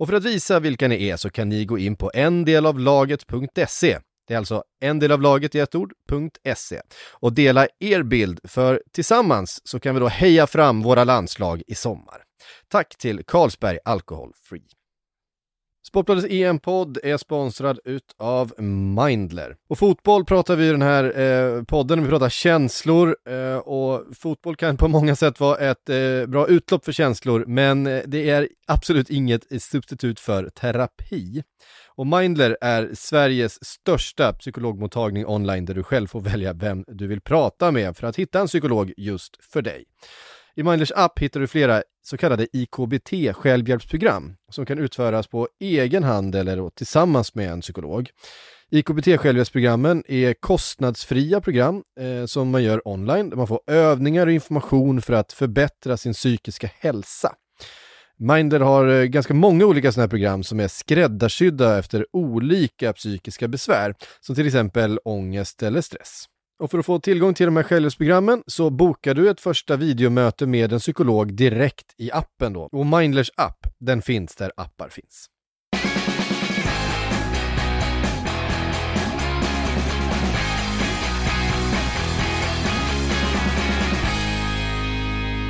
Och för att visa vilka ni är så kan ni gå in på endelavlaget.se. Det är alltså en del av laget i ett ord.se Och dela er bild, för tillsammans så kan vi då heja fram våra landslag i sommar. Tack till Carlsberg Alcohol Free. Sportbladets EM-podd är sponsrad utav Mindler. Och fotboll pratar vi i den här eh, podden, vi pratar känslor eh, och fotboll kan på många sätt vara ett eh, bra utlopp för känslor men eh, det är absolut inget substitut för terapi. Och Mindler är Sveriges största psykologmottagning online där du själv får välja vem du vill prata med för att hitta en psykolog just för dig. I Mindlers app hittar du flera så kallade IKBT självhjälpsprogram som kan utföras på egen hand eller tillsammans med en psykolog. IKBT självhjälpsprogrammen är kostnadsfria program eh, som man gör online där man får övningar och information för att förbättra sin psykiska hälsa. Mindler har eh, ganska många olika sådana här program som är skräddarsydda efter olika psykiska besvär, som till exempel ångest eller stress. Och för att få tillgång till de här självhjälpsprogrammen så bokar du ett första videomöte med en psykolog direkt i appen då. Och Mindlers app, den finns där appar finns.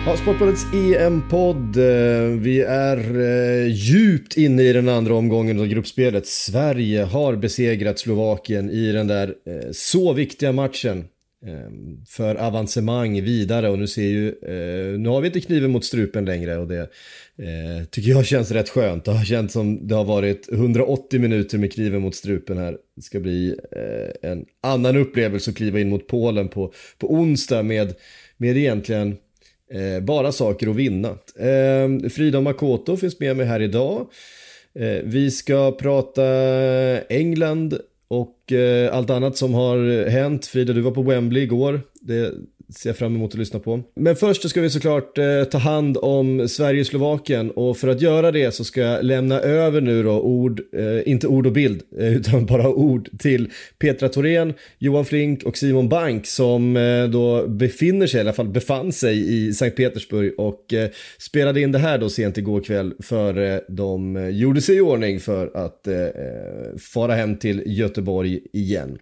Ja, Sportbladets EM-podd. Eh, vi är eh, djupt inne i den andra omgången av gruppspelet. Sverige har besegrat Slovakien i den där eh, så viktiga matchen eh, för avancemang vidare och nu ser ju, eh, nu har vi inte kniven mot strupen längre och det tycker jag känns rätt skönt. Det har känts som det har varit 180 minuter med kniven mot strupen här. Det ska bli en annan upplevelse att kliva in mot Polen på, på onsdag med, med egentligen Eh, bara saker att vinna. Eh, Frida Makoto finns med mig här idag. Eh, vi ska prata England och eh, allt annat som har hänt. Frida, du var på Wembley igår. Det ser jag fram emot att lyssna på. Men först ska vi såklart eh, ta hand om Sverige-Slovakien och för att göra det så ska jag lämna över nu då ord, eh, inte ord och bild, eh, utan bara ord till Petra Thorén, Johan Flink och Simon Bank som eh, då befinner sig, i alla fall befann sig i Sankt Petersburg och eh, spelade in det här då sent igår kväll för eh, de eh, gjorde sig i ordning för att eh, eh, fara hem till Göteborg igen.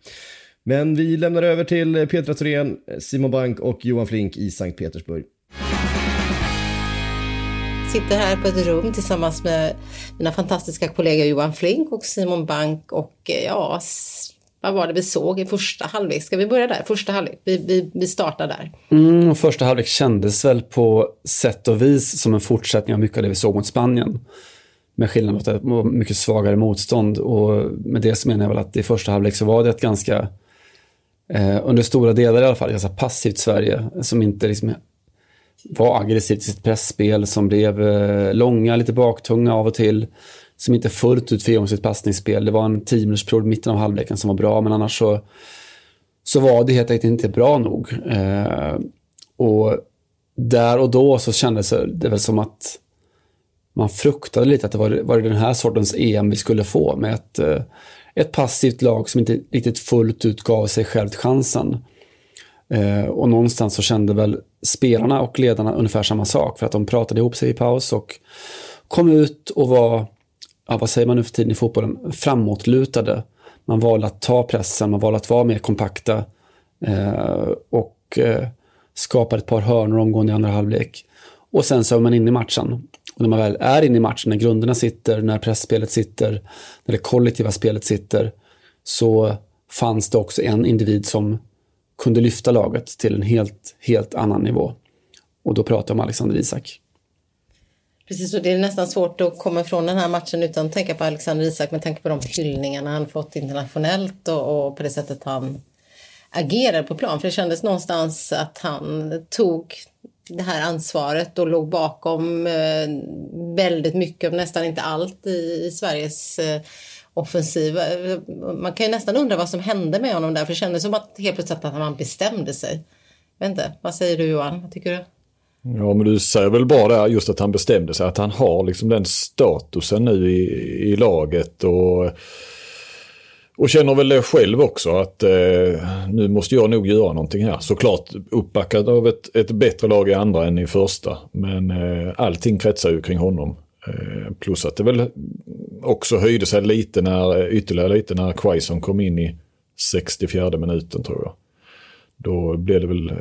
Men vi lämnar över till Petra Thorén, Simon Bank och Johan Flink i Sankt Petersburg. Sitter här på ett rum tillsammans med mina fantastiska kollegor Johan Flink och Simon Bank och eh, ja, vad var det vi såg i första halvlek? Ska vi börja där? Första halvlek, vi, vi, vi startar där. Mm, första halvlek kändes väl på sätt och vis som en fortsättning av mycket av det vi såg mot Spanien. Med skillnad mot ett mycket svagare motstånd och med det så menar jag väl att i första halvlek så var det ett ganska eh, under stora delar i alla fall, ganska passivt Sverige som inte liksom var aggressivt i sitt pressspel som blev eh, långa, lite baktunga av och till. Som inte fullt ut fick igång sitt passningsspel. Det var en 10 i mitten av halvleken som var bra, men annars så, så var det helt enkelt inte bra nog. Eh, och där och då så kändes det väl som att man fruktade lite att det var, var det den här sortens EM vi skulle få med ett eh, ett passivt lag som inte riktigt fullt ut gav sig självt chansen. Eh, och någonstans så kände väl spelarna och ledarna ungefär samma sak för att de pratade ihop sig i paus och kom ut och var, ja, vad säger man nu för tiden i fotbollen, framåtlutade. Man valde att ta pressen, man valde att vara mer kompakta eh, och eh, skapade ett par hörnor omgående i andra halvlek. Och sen så är man inne i matchen. Och när man väl är inne i matchen, när grunderna sitter, när pressspelet sitter, när det kollektiva spelet sitter, så fanns det också en individ som kunde lyfta laget till en helt, helt annan nivå. Och då pratar jag om Alexander Isak. Precis, och det är nästan svårt att komma ifrån den här matchen utan att tänka på Alexander Isak med tanke på de hyllningarna han fått internationellt och, och på det sättet han agerar på plan. För det kändes någonstans att han tog det här ansvaret och låg bakom eh, väldigt mycket, nästan inte allt i, i Sveriges eh, offensiv. Eh, man kan ju nästan undra vad som hände med honom där för det kändes som att helt plötsligt att han bestämde sig. Jag vet inte, vad säger du Johan? Vad tycker du? Ja, men du säger väl bara det just att han bestämde sig, att han har liksom den statusen nu i, i laget och, och känner väl det själv också att eh, nu måste jag nog göra någonting här. Såklart uppbackad av ett, ett bättre lag i andra än i första, men eh, allting kretsar ju kring honom. Eh, plus att det väl också höjde sig lite när, eh, ytterligare lite när Quaison kom in i 64 minuten tror jag. Då blev det väl eh,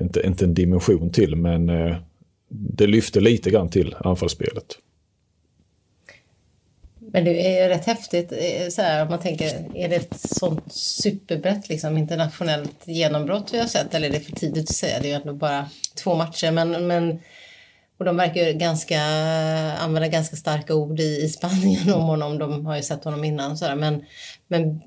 inte, inte en dimension till, men eh, det lyfte lite grann till anfallsspelet. Men det är rätt häftigt eh, så här, om man tänker, är det ett sånt superbrett liksom, internationellt genombrott vi har sett? Eller är det för tidigt att säga? Det är ju ändå bara två matcher. Men, men, och de verkar ganska, använda ganska starka ord i, i Spanien om honom. De har ju sett honom innan. Så där. Men, men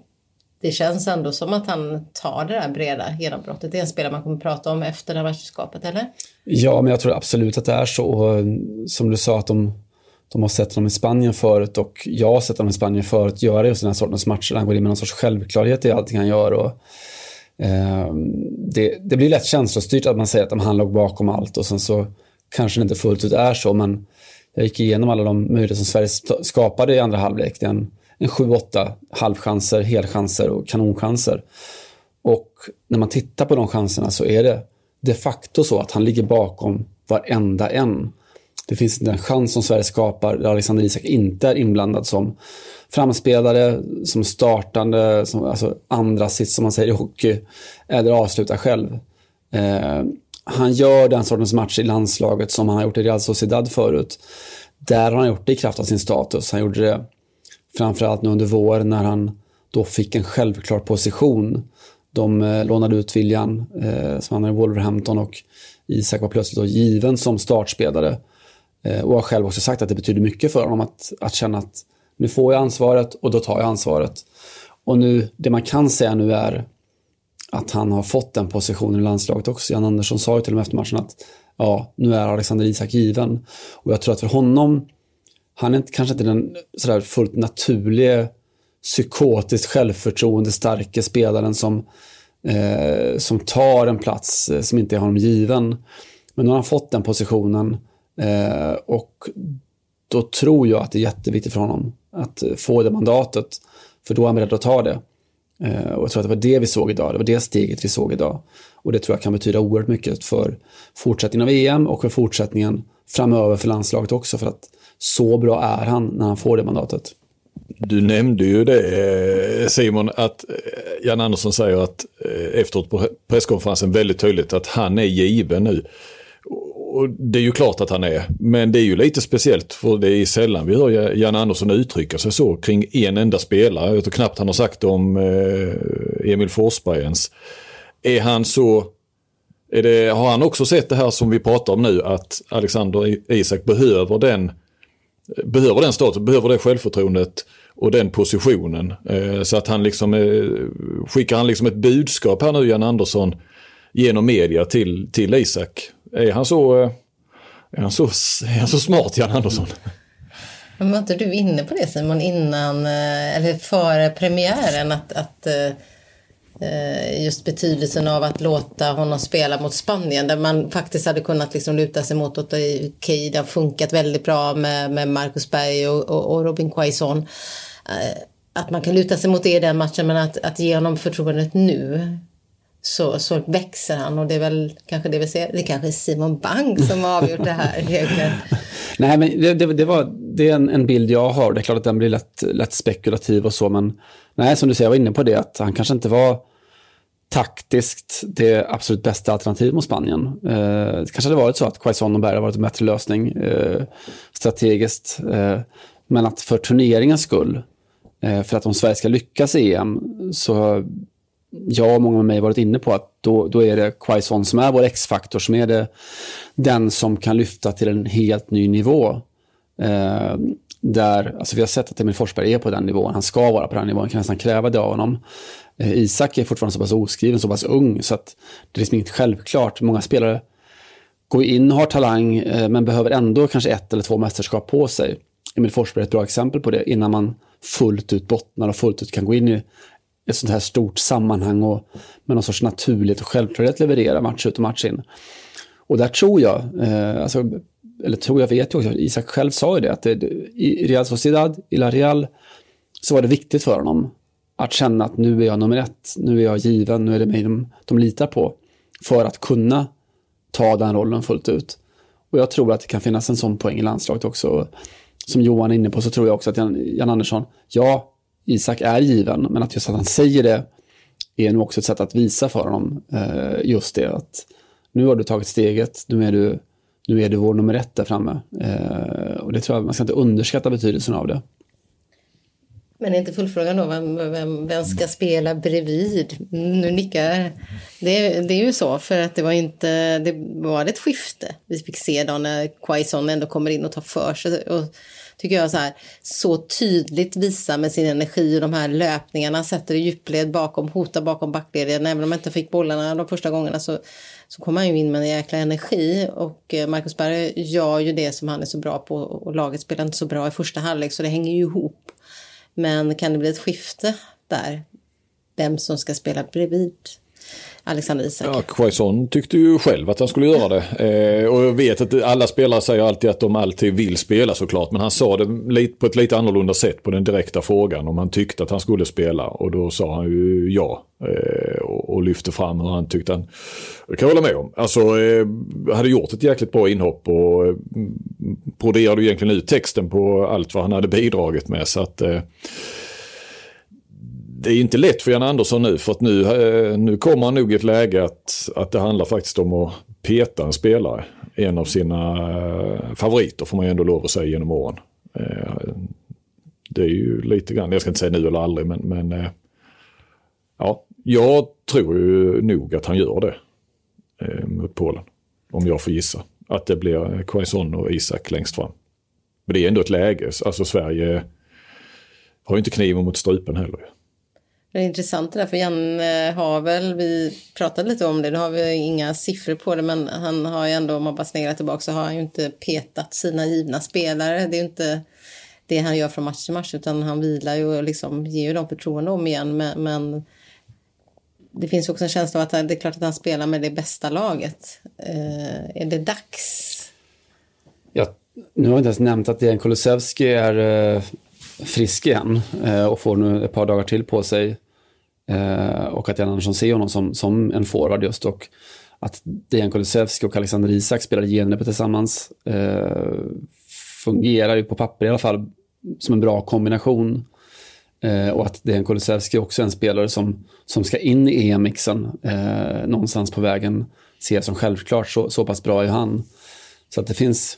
det känns ändå som att han tar det där breda genombrottet. Det är en spelare man kommer att prata om efter det här mästerskapet, eller? Ja, men jag tror absolut att det är så. Och eh, som du sa, att de, de har sett honom i Spanien förut och jag har sett honom i Spanien förut göra just den här sortens matcher. Han går in med någon sorts självklarhet i allting han gör. Och, eh, det, det, blir lätt känslostyrt att man säger att han låg bakom allt och sen så kanske det inte fullt ut är så, men jag gick igenom alla de möjligheter som Sverige skapade i andra halvlek. Det är en 7-8 halvchanser, helchanser och kanonchanser. Och när man tittar på de chanserna så är det de facto så att han ligger bakom varenda en. Det finns inte en chans som Sverige skapar där Alexander Isak inte är inblandad som framspelare, som startande, som alltså andra sits som man säger i hockey, eller avslutar själv. Eh, han gör den sortens match i landslaget som han har gjort i Real Sociedad förut. Där har han gjort det i kraft av sin status. Han gjorde det Framförallt nu under våren när han då fick en självklar position. De eh, lånade ut William, eh, som han är i Wolverhampton, och Isak var plötsligt då given som startspelare. Eh, och har själv också sagt att det betyder mycket för honom att, att känna att nu får jag ansvaret och då tar jag ansvaret. Och nu, det man kan säga nu är att han har fått den positionen i landslaget också. Jan Andersson sa ju till och med efter matchen att ja, nu är Alexander Isak given. Och jag tror att för honom han är kanske inte den sådär fullt naturliga psykotiskt självförtroende starke spelaren som, eh, som tar en plats eh, som inte är honom given. Men nu har han fått den positionen eh, och då tror jag att det är jätteviktigt för honom att få det mandatet. För då är han beredd att ta det. Eh, och jag tror att det var det vi såg idag. Det var det steget vi såg idag. Och det tror jag kan betyda oerhört mycket för fortsättningen av EM och för fortsättningen framöver för landslaget också. För att så bra är han när han får det mandatet. Du nämnde ju det eh, Simon, att eh, Jan Andersson säger att eh, efteråt på presskonferensen väldigt tydligt att han är given nu. Och det är ju klart att han är, men det är ju lite speciellt för det är sällan vi hör Jan Andersson uttrycka sig så kring en enda spelare. Jag tror knappt han har sagt det om eh, Emil Forsberg ens. Är han så det, har han också sett det här som vi pratar om nu att Alexander Isak behöver den behöver den statusen, behöver det självförtroendet och den positionen. Eh, så att han liksom eh, skickar han liksom ett budskap här nu, Jan Andersson, genom media till, till Isak. Är han så, eh, är han så, är han så smart, Jan Andersson? Men var inte du inne på det Simon innan, eh, eller före premiären, att, att eh, just betydelsen av att låta honom spela mot Spanien där man faktiskt hade kunnat liksom luta sig mot att okej, det har funkat väldigt bra med, med Marcus Berg och, och, och Robin Quaison. Att man kan luta sig mot det i den matchen men att, att ge honom förtroendet nu så, så växer han och det är väl kanske det vi ser. Det kanske är Simon Bang som har avgjort det här egentligen. Nej, men det, det, det, var, det är en, en, bild jag har. Det är klart att den blir lätt, lätt spekulativ och så, men nej, som du säger, jag var inne på det, att han kanske inte var taktiskt det absolut bästa alternativet mot Spanien. Eh, det kanske hade varit så att Quaison och Berg hade varit en bättre lösning eh, strategiskt. Eh, men att för turneringens skull, eh, för att om Sverige ska lyckas i EM, så jag och många med mig varit inne på att då, då är det Quaison som är vår X-faktor, som är det, den som kan lyfta till en helt ny nivå. Eh, där, alltså vi har sett att Emil Forsberg är på den nivån, han ska vara på den nivån, kan nästan kräva det av honom. Eh, Isak är fortfarande så pass oskriven, så pass ung, så att det är liksom inte självklart. Många spelare går in och har talang, eh, men behöver ändå kanske ett eller två mästerskap på sig. Emil Forsberg är ett bra exempel på det, innan man fullt ut bottnar och fullt ut kan gå in i ett sånt här stort sammanhang och med någon sorts naturlighet och självklarhet leverera match ut och match in. Och där tror jag, eh, alltså, eller tror jag vet ju också, Isak själv sa ju det, att det, i Real Sociedad, i La Real, så var det viktigt för honom att känna att nu är jag nummer ett, nu är jag given, nu är det mig de, de litar på. För att kunna ta den rollen fullt ut. Och jag tror att det kan finnas en sån poäng i landslaget också. Som Johan är inne på så tror jag också att Jan, Jan Andersson, ja, Isak är given, men att just att han säger det är nog också ett sätt att visa för honom eh, just det att nu har du tagit steget, nu är du, nu är du vår nummer ett där framme. Eh, och det tror jag, man ska inte underskatta betydelsen av det. Men är inte fullfrågan då vem, vem, vem ska spela bredvid? Nu nickar det. Det är ju så för att det var inte, det var ett skifte vi fick se då när Quaison ändå kommer in och tar för sig. Och, tycker jag så här, så tydligt visar med sin energi och de här löpningarna, sätter i djupled bakom, hotar bakom backledningen. Även om han inte fick bollarna de första gångerna så, så kommer han ju in med en jäkla energi. Och eh, Marcus Berg gör ju det som han är så bra på och laget spelar inte så bra i första halvlek så det hänger ju ihop. Men kan det bli ett skifte där? Vem som ska spela bredvid? Alexander Isak. Ja, Quaison tyckte ju själv att han skulle göra det. Eh, och jag vet att alla spelare säger alltid att de alltid vill spela såklart. Men han sa det på ett lite annorlunda sätt på den direkta frågan om han tyckte att han skulle spela. Och då sa han ju ja. Eh, och, och, lyfte fram hur han tyckte han... Det kan jag hålla med om. Alltså, eh, hade gjort ett jäkligt bra inhopp och eh, broderade egentligen ut texten på allt vad han hade bidragit med. Så att... Eh, det är inte lätt för Jan Andersson nu för att nu, eh, nu kommer han nog i ett läge att, att det handlar faktiskt om att peta en spelare. En av sina eh, favoriter får man ju ändå lov att säga genom åren. Eh, det är ju lite grann, jag ska inte säga nu eller aldrig men, men ja, jag tror ju nog att han gör det mot Polen. Om jag får gissa. Att det blir Quaison och Isak längst fram. Men det är ändå ett läge, alltså Sverige har ju inte kniven mot strupen heller. Det är intressant det där, för Janne har väl, vi pratade lite om det, nu har vi inga siffror på det, men han har ju ändå, om man bara sneglar tillbaka, så har han ju inte petat sina givna spelare. Det är ju inte det han gör från match till match, utan han vilar ju och liksom ger ju dem förtroende om igen, men, men det finns också en känsla av att det är klart att han spelar med det bästa laget. Eh, är det dags? Ja, nu har jag inte ens nämnt att Dejan Kulusevski är eh, frisk igen eh, och får nu ett par dagar till på sig. Eh, och att Jan Andersson ser honom som, som en forward just. Och att Dejan Kulusevski och Alexander Isak spelar genrepet tillsammans. Eh, fungerar ju på papper i alla fall som en bra kombination. Eh, och att Dejan Kulusevski också är en spelare som, som ska in i EM-mixen eh, någonstans på vägen. Ser jag som självklart, så, så pass bra är han. Så att det finns,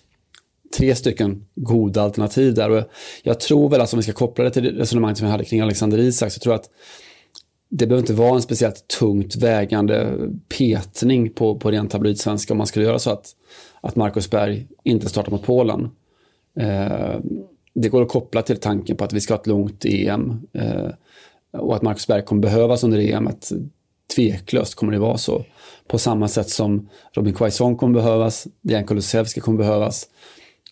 tre stycken goda alternativ där. Och jag tror väl, alltså, om vi ska koppla det till resonemanget som vi hade kring Alexander Isak, så tror jag att det behöver inte vara en speciellt tungt vägande petning på, på ren tabloidsvenska om man skulle göra så att, att Marcus Berg inte startar mot Polen. Eh, det går att koppla till tanken på att vi ska ha ett långt EM eh, och att Marcus Berg kommer behövas under EM. Tveklöst kommer det vara så. På samma sätt som Robin Quaison kommer behövas, Dejan Kulusevski kommer behövas.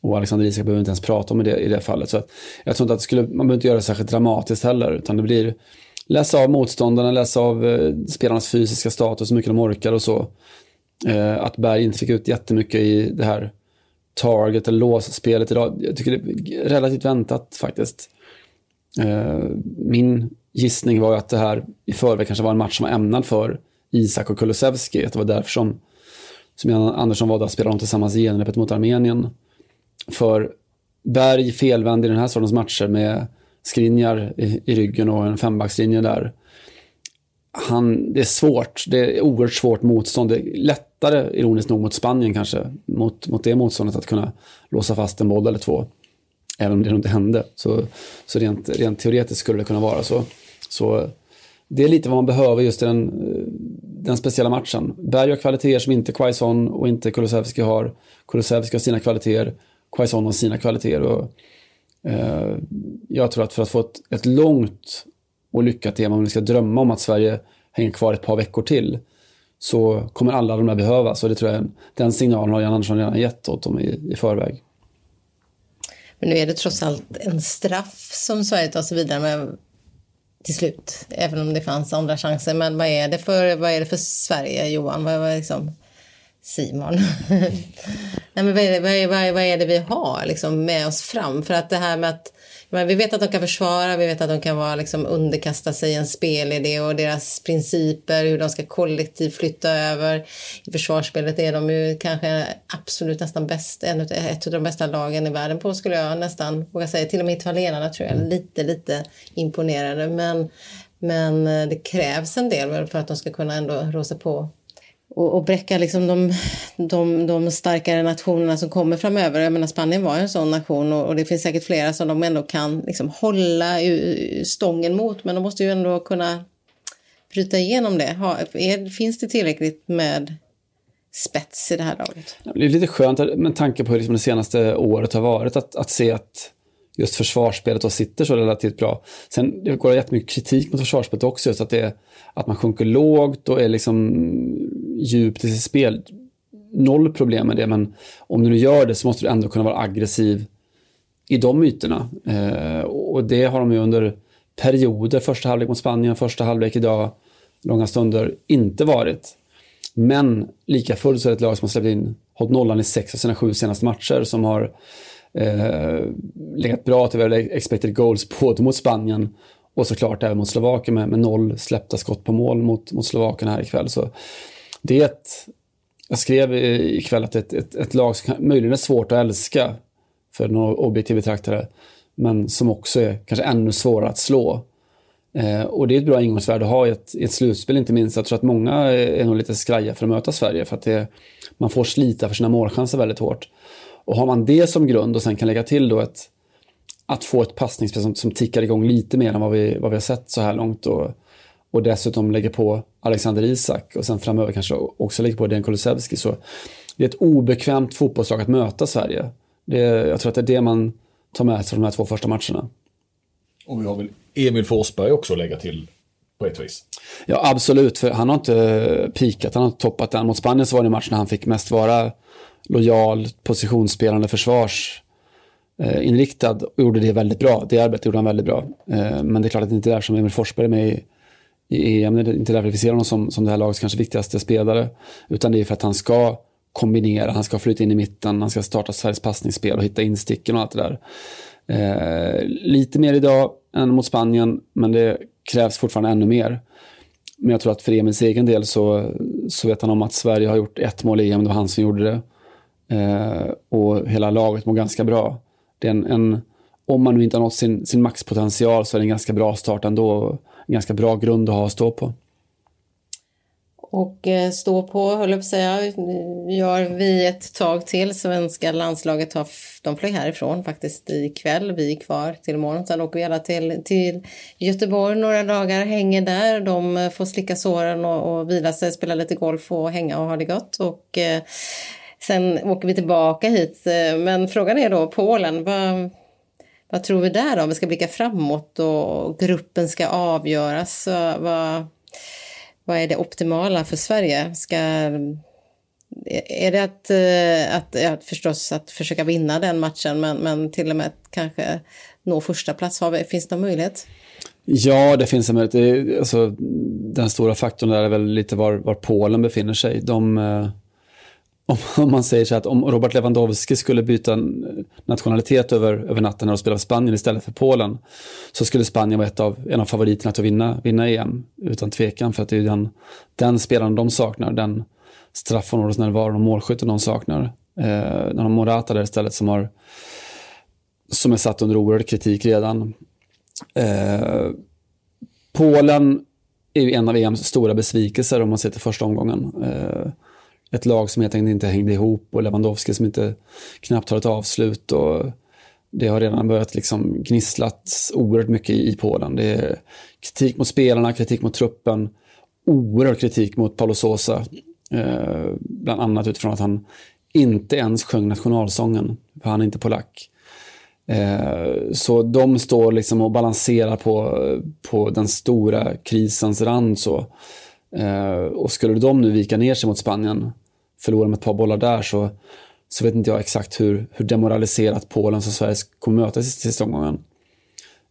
Och Alexander Isak behöver inte ens prata om det i det fallet. Så jag tror inte att det skulle, man behöver inte göra det särskilt dramatiskt heller, utan det blir läsa av motståndarna, läsa av eh, spelarnas fysiska status, hur mycket de orkar och så. Eh, att Berg inte fick ut jättemycket i det här target eller låsspelet idag, jag tycker det är relativt väntat faktiskt. Eh, min gissning var ju att det här i förväg kanske var en match som var ämnad för Isak och Kulusevski, att det var därför som, som Jan Andersson valde att spela dem tillsammans i genrepet mot Armenien. För Berg felvänd i den här sortens matcher med Skriniar i, i ryggen och en fembackslinje där. Han, det är svårt, det är oerhört svårt motstånd. Det är lättare, ironiskt nog, mot Spanien kanske, mot, mot det motståndet att kunna låsa fast en boll eller två. Även om det inte hände. Så, så rent, rent teoretiskt skulle det kunna vara så. Så det är lite vad man behöver just i den, den speciella matchen. Berg har kvaliteter som inte Quaison och inte Kulusevski har. Kulusevski har sina kvaliteter. Quaison har sina kvaliteter. Och, Eh, jag tror att för att få ett, ett långt och lyckat tema, om vi ska drömma om att Sverige hänger kvar ett par veckor till, så kommer alla de där behövas. Och det tror jag, den signalen har Jan Andersson redan gett åt dem i, i förväg. Men nu är det trots allt en straff som Sverige tar sig vidare med till slut, även om det fanns andra chanser. Men vad är det för, vad är det för Sverige, Johan? Vad, vad liksom, Simon. Nej, men vad, är det, vad, är, vad, är det vi har liksom, med oss fram? För att det här med att men vi vet att de kan försvara, vi vet att de kan vara, liksom, underkasta sig en spelidé och deras principer, hur de ska kollektivt flytta över. I försvarsspelet är de ju kanske absolut nästan bäst, en, ett av de bästa lagen i världen på skulle jag nästan våga säga. Till och med italienarna tror jag är lite, lite imponerade. Men, men eh, det krävs en del för att de ska kunna ändå rosa på och, och bräcka liksom de, de, de starkare nationerna som kommer framöver. Jag menar Spanien var en sån nation och, och det finns säkert flera som de ändå kan liksom hålla stången mot men de måste ju ändå kunna bryta igenom det. Ha, är, finns det tillräckligt med spets i det här laget? Det är lite skönt med tanke på hur liksom det senaste året har varit att, att se att just försvarsspelet och sitter så relativt bra. Sen det går jättemycket kritik mot försvarsspelet också, just att, det, att man sjunker lågt och är liksom djupt i sitt spel. Noll problem med det, men om du nu gör det så måste du ändå kunna vara aggressiv i de ytorna. Eh, och det har de ju under perioder, första halvlek mot Spanien, första halvlek idag, långa stunder, inte varit. Men lika fullt så är det ett lag som har släppt in, hållit nollan i sex av sina sju senaste matcher, som har eh, legat bra till väl expected goals både mot Spanien och såklart även mot Slovakien med, med noll släppta skott på mål mot, mot Slovakien här ikväll. Så det är ett, jag skrev ikväll att ett, ett, ett lag som möjligen är svårt att älska för någon objektiv betraktare, men som också är kanske ännu svårare att slå. Eh, och det är ett bra ingångsvärde att ha i ett, i ett slutspel, inte minst. Jag tror att många är nog lite skraja för att möta Sverige, för att det, man får slita för sina målchanser väldigt hårt. Och har man det som grund och sen kan lägga till då ett, att få ett passningsspel som, som tickar igång lite mer än vad vi, vad vi har sett så här långt och, och dessutom lägger på Alexander Isak och sen framöver kanske också lägger på Dejan Kulusevski så det är ett obekvämt fotbollslag att möta Sverige. Det, jag tror att det är det man tar med sig från de här två första matcherna. Och vi har väl Emil Forsberg också att lägga till på ett vis. Ja, absolut, för han har inte pikat, han har inte toppat den. Mot Spanien så var det matchen när han fick mest vara lojal, positionsspelande försvarsinriktad och gjorde det väldigt bra. Det arbetet gjorde han väldigt bra. Eh, men det är klart att det inte är där som Emil Forsberg är med i, i EM. Det är inte därför vi ser honom som, som det här lagets kanske viktigaste spelare. Utan det är för att han ska kombinera, han ska flytta in i mitten, han ska starta Sveriges passningsspel och hitta insticken och allt det där. Eh, lite mer idag än mot Spanien, men det krävs fortfarande ännu mer. Men jag tror att för Emils egen del så, så vet han om att Sverige har gjort ett mål i EM, det var han som gjorde det. Eh, och hela laget mår ganska bra. Det är en, en, om man nu inte har nått sin, sin maxpotential så är det en ganska bra start ändå. En ganska bra grund att ha att stå på. Och eh, stå på, höll jag på att säga, gör vi ett tag till. Svenska landslaget har, de flög härifrån faktiskt ikväll. Vi är kvar till imorgon. Sen åker vi alla till, till Göteborg några dagar, hänger där. De eh, får slicka såren och, och vila sig, spela lite golf och hänga och ha det gott. Och eh, Sen åker vi tillbaka hit. Eh, men frågan är då Polen. Vad, vad tror vi där då? Om vi ska blicka framåt och gruppen ska avgöras. Vad, vad är det optimala för Sverige? Ska, är det att, eh, att, ja, förstås att försöka vinna den matchen men, men till och med kanske nå första plats? Finns det någon möjlighet? Ja, det finns en möjlighet. alltså, den stora faktorn där är väl lite var, var Polen befinner sig. De, eh, om, om, man säger så att om Robert Lewandowski skulle byta nationalitet över, över natten och spela för Spanien istället för Polen så skulle Spanien vara ett av, en av favoriterna till att vinna, vinna EM utan tvekan för att det är den, den spelaren de saknar, den straffområdesnärvaron och målskytten de saknar. Eh, när de Morata där istället som har som är satt under oerhörd kritik redan. Eh, Polen är ju en av EMs stora besvikelser om man ser till första omgången. Eh, ett lag som helt enkelt inte hängde ihop och Lewandowski som inte knappt har ett avslut. Och det har redan börjat liksom gnisslat oerhört mycket i Polen. Det är kritik mot spelarna, kritik mot truppen, oerhörd kritik mot Paulo Sosa. Eh, bland annat utifrån att han inte ens sjöng nationalsången, för han är inte polack. Eh, så de står liksom och balanserar på, på den stora krisens rand. Så. Eh, och skulle de nu vika ner sig mot Spanien förlorar med ett par bollar där så, så vet inte jag exakt hur, hur demoraliserat Polen som Sverige kommer möta i sista omgången.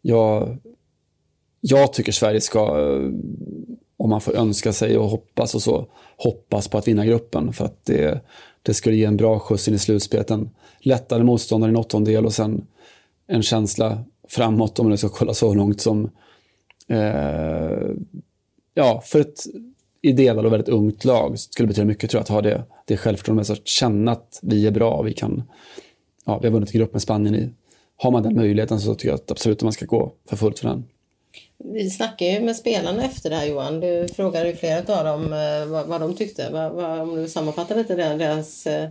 Jag, jag tycker Sverige ska, eh, om man får önska sig och hoppas och så, hoppas på att vinna gruppen. För att det, det skulle ge en bra skjuts in i slutspelet. En lättare motståndare i en åttondel och sen en känsla framåt, om man ska kolla så långt som... Eh, ja, för ett idéval och väldigt ungt lag skulle betyda mycket tror jag, att ha det, det självförtroendet, att känna att vi är bra, vi kan... Ja, vi har vunnit grupp med Spanien i. Har man den möjligheten så tycker jag att absolut att man ska gå för fullt för den. Vi snackade ju med spelarna efter det här Johan. Du frågade ju flera av dem eh, vad, vad de tyckte. Vad, vad, om du sammanfattar lite deras... Eh,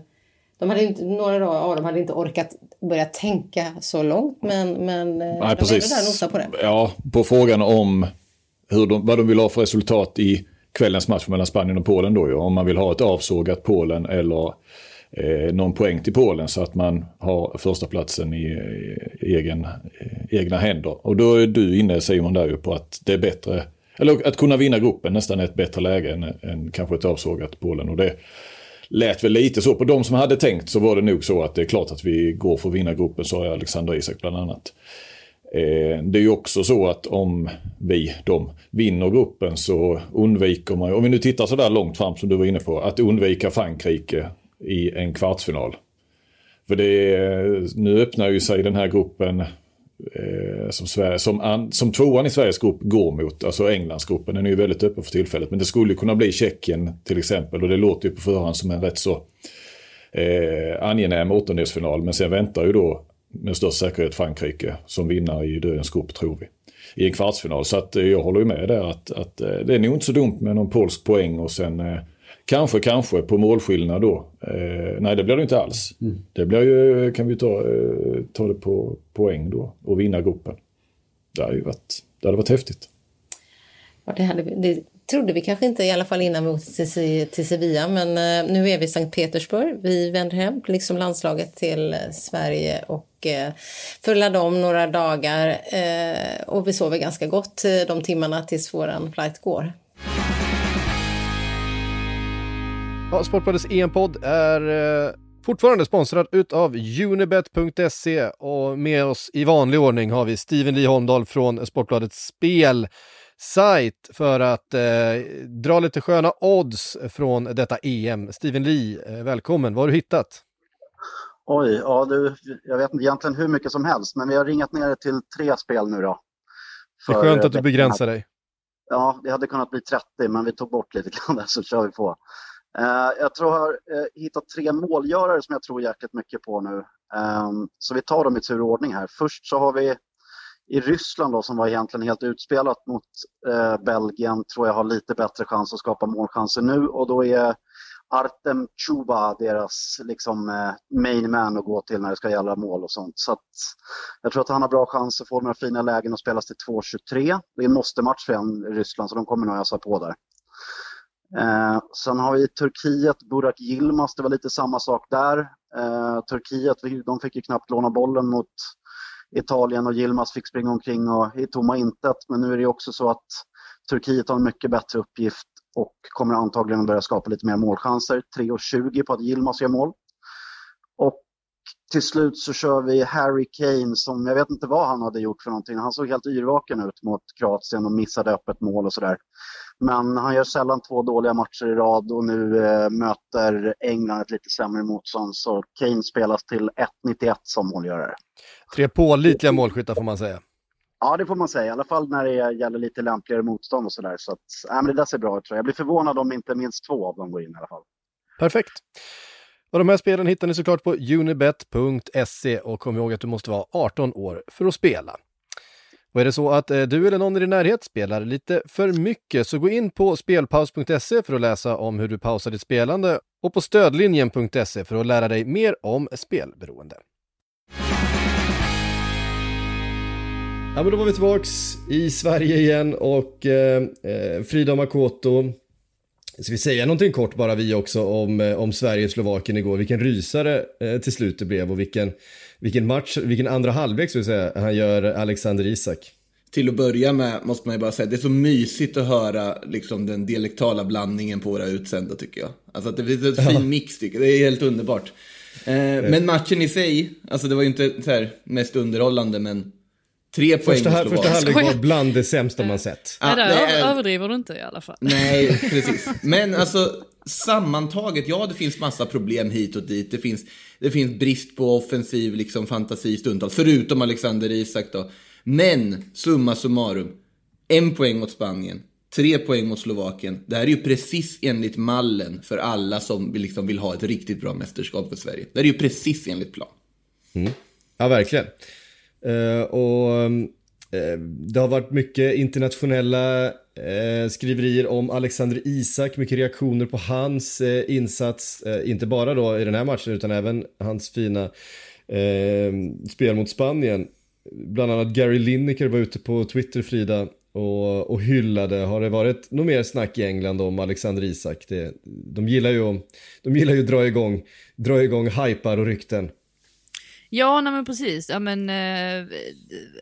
de hade inte, några av dem hade inte orkat börja tänka så långt men, men eh, Nej, de precis. är där på det. Ja, på frågan om hur de, vad de vill ha för resultat i kvällens match mellan Spanien och Polen då ju. Om man vill ha ett avsågat Polen eller eh, någon poäng till Polen så att man har första platsen i, i egen, i egna händer. Och då är du inne Simon där ju på att det är bättre, eller att kunna vinna gruppen nästan är ett bättre läge än, än kanske ett avsågat Polen. Och det lät väl lite så. På de som hade tänkt så var det nog så att det är klart att vi går för att vinna gruppen, sa Alexander Isak bland annat. Eh, det är ju också så att om vi, de, vinner gruppen så undviker man, om vi nu tittar så där långt fram som du var inne på, att undvika Frankrike i en kvartsfinal. För det nu öppnar ju sig den här gruppen eh, som, Sverige, som, an, som tvåan i Sveriges grupp går mot, alltså Englandsgruppen, den är ju väldigt öppen för tillfället. Men det skulle kunna bli Tjeckien till exempel och det låter ju på förhand som en rätt så eh, angenäm åttondelsfinal. Men sen väntar ju då med största säkerhet Frankrike som vinnare i dödens grupp tror vi. I en kvartsfinal. Så att eh, jag håller ju med där att, att eh, det är nog inte så dumt med någon polsk poäng och sen eh, Kanske, kanske på målskillnad då. Eh, nej, det blir det inte alls. Mm. Det blir ju, kan vi ta, eh, ta det på poäng då och vinna gruppen. Det hade ju varit, det hade varit häftigt. Ja, det, hade, det trodde vi kanske inte i alla fall innan vi åkte till, till Sevilla men eh, nu är vi i Sankt Petersburg. Vi vänder hem, liksom landslaget, till eh, Sverige och eh, får om några dagar eh, och vi sover ganska gott eh, de timmarna tills vår flight går. Ja, Sportbladets EM-podd är eh, fortfarande sponsrad utav Unibet.se och med oss i vanlig ordning har vi Steven Lee Holmdahl från Sportbladets spelsajt för att eh, dra lite sköna odds från detta EM. Steven Lee, eh, välkommen. Vad har du hittat? Oj, ja du, jag vet inte egentligen hur mycket som helst, men vi har ringat ner det till tre spel nu då. Det är skönt att du begränsar dig. Ja, det hade kunnat bli 30, men vi tog bort lite grann där så kör vi på. Uh, jag tror jag har uh, hittat tre målgörare som jag tror jäkligt mycket på nu. Um, så vi tar dem i tur och ordning här. Först så har vi i Ryssland då, som var egentligen helt utspelat mot eh, Belgien, tror jag har lite bättre chans att skapa målchanser nu och då är Artem Chuba deras liksom, eh, main man att gå till när det ska gälla mål och sånt. Så jag tror att han har bra chans att få några fina lägen och spelas till 2.23. Det är en måste-match för en Ryssland så de kommer nog ösa på där. Eh, sen har vi Turkiet, Burak Yilmaz, det var lite samma sak där. Eh, Turkiet, de fick ju knappt låna bollen mot Italien och Yilmaz fick springa omkring och, i tomma intet. Men nu är det också så att Turkiet har en mycket bättre uppgift och kommer antagligen börja skapa lite mer målchanser. 3,20 på att Yilmaz gör mål. Och till slut så kör vi Harry Kane som, jag vet inte vad han hade gjort för någonting. Han såg helt yrvaken ut mot Kroatien och missade öppet mål och sådär. Men han gör sällan två dåliga matcher i rad och nu eh, möter England ett lite sämre motstånd. Så Kane spelas till 1,91 som målgörare. Tre pålitliga målskyttar får man säga. Ja, det får man säga. I alla fall när det gäller lite lämpligare motstånd och sådär. Så att, äh, men det där ser bra ut. Jag blir förvånad om inte minst två av dem går in i alla fall. Perfekt. Och de här spelen hittar ni såklart på unibet.se och kom ihåg att du måste vara 18 år för att spela. Och är det så att eh, du eller någon i din närhet spelar lite för mycket så gå in på spelpaus.se för att läsa om hur du pausar ditt spelande och på stödlinjen.se för att lära dig mer om spelberoende. Ja, men då var vi tillbaks i Sverige igen och eh, eh Frida Makoto Ska vi säga någonting kort bara vi också om, eh, om Sverige-Slovakien igår? Vilken rysare eh, till slut det blev och vilken, vilken match, vilken andra halvlek vi säga, han gör Alexander Isak. Till att börja med måste man ju bara säga, det är så mysigt att höra liksom, den dialektala blandningen på våra utsända tycker jag. Alltså att det finns en fin mix tycker jag, det är helt underbart. Eh, men matchen i sig, alltså det var ju inte så här mest underhållande, men tre poäng Första, här, första halvlek var bland det sämsta man sett. Ja, det är- överdriver du inte i alla fall. Nej, precis. Men alltså sammantaget, ja det finns massa problem hit och dit. Det finns, det finns brist på offensiv liksom, fantasi stundtals, förutom Alexander Isak då. Men summa summarum, en poäng mot Spanien, tre poäng mot Slovakien. Det här är ju precis enligt mallen för alla som vill, liksom, vill ha ett riktigt bra mästerskap för Sverige. Det här är ju precis enligt plan. Ja, verkligen. Eh, och eh, det har varit mycket internationella eh, skriverier om Alexander Isak, mycket reaktioner på hans eh, insats, eh, inte bara då i den här matchen utan även hans fina eh, spel mot Spanien. Bland annat Gary Lineker var ute på Twitter, Frida, och, och hyllade. Har det varit något mer snack i England om Alexander Isak? Det, de gillar ju att, de gillar ju att dra igång, dra igång hypar och rykten. Ja, nej men precis. Ja, men, eh,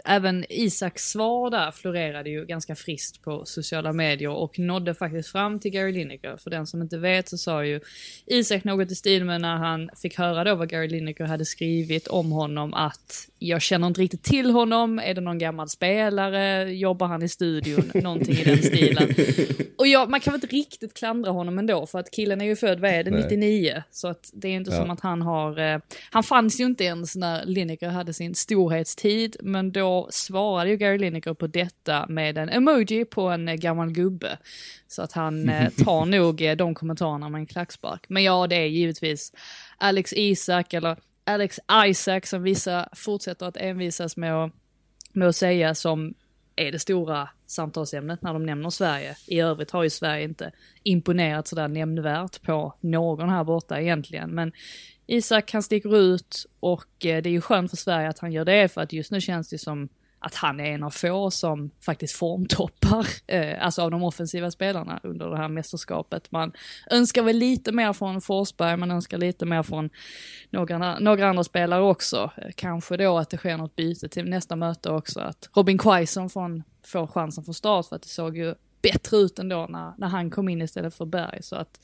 även Isaks svar där florerade ju ganska friskt på sociala medier och nådde faktiskt fram till Gary Lineker. För den som inte vet så sa ju Isak något i stil med när han fick höra då vad Gary Lineker hade skrivit om honom att jag känner inte riktigt till honom, är det någon gammal spelare, jobbar han i studion, någonting i den stilen. Och ja, man kan väl inte riktigt klandra honom ändå för att killen är ju född, vad är det, Nej. 99? Så att det är inte Ja. som att han har, eh, han fanns ju inte ens när Lineker hade sin storhetstid, men då svarade ju Gary Lineker på detta med en emoji på en eh, gammal gubbe. Så att han eh, tar nog eh, de kommentarerna med en klackspark. Men ja, det är givetvis Alex Isak eller Alex Isaac som vissa fortsätter att envisas med att, med att säga som är det stora samtalsämnet när de nämner Sverige. I övrigt har ju Sverige inte imponerat sådär nämnvärt på någon här borta egentligen. Men Isak han sticker ut och eh, det är ju skönt för Sverige att han gör det för att just nu känns det som att han är en av få som faktiskt formtoppar, eh, alltså av de offensiva spelarna under det här mästerskapet. Man önskar väl lite mer från Forsberg, man önskar lite mer från några, några andra spelare också. Eh, kanske då att det sker något byte till nästa möte också, att Robin Quaison får, får chansen från start för att det såg ju bättre ut ändå när, när han kom in istället för Berg. Så att,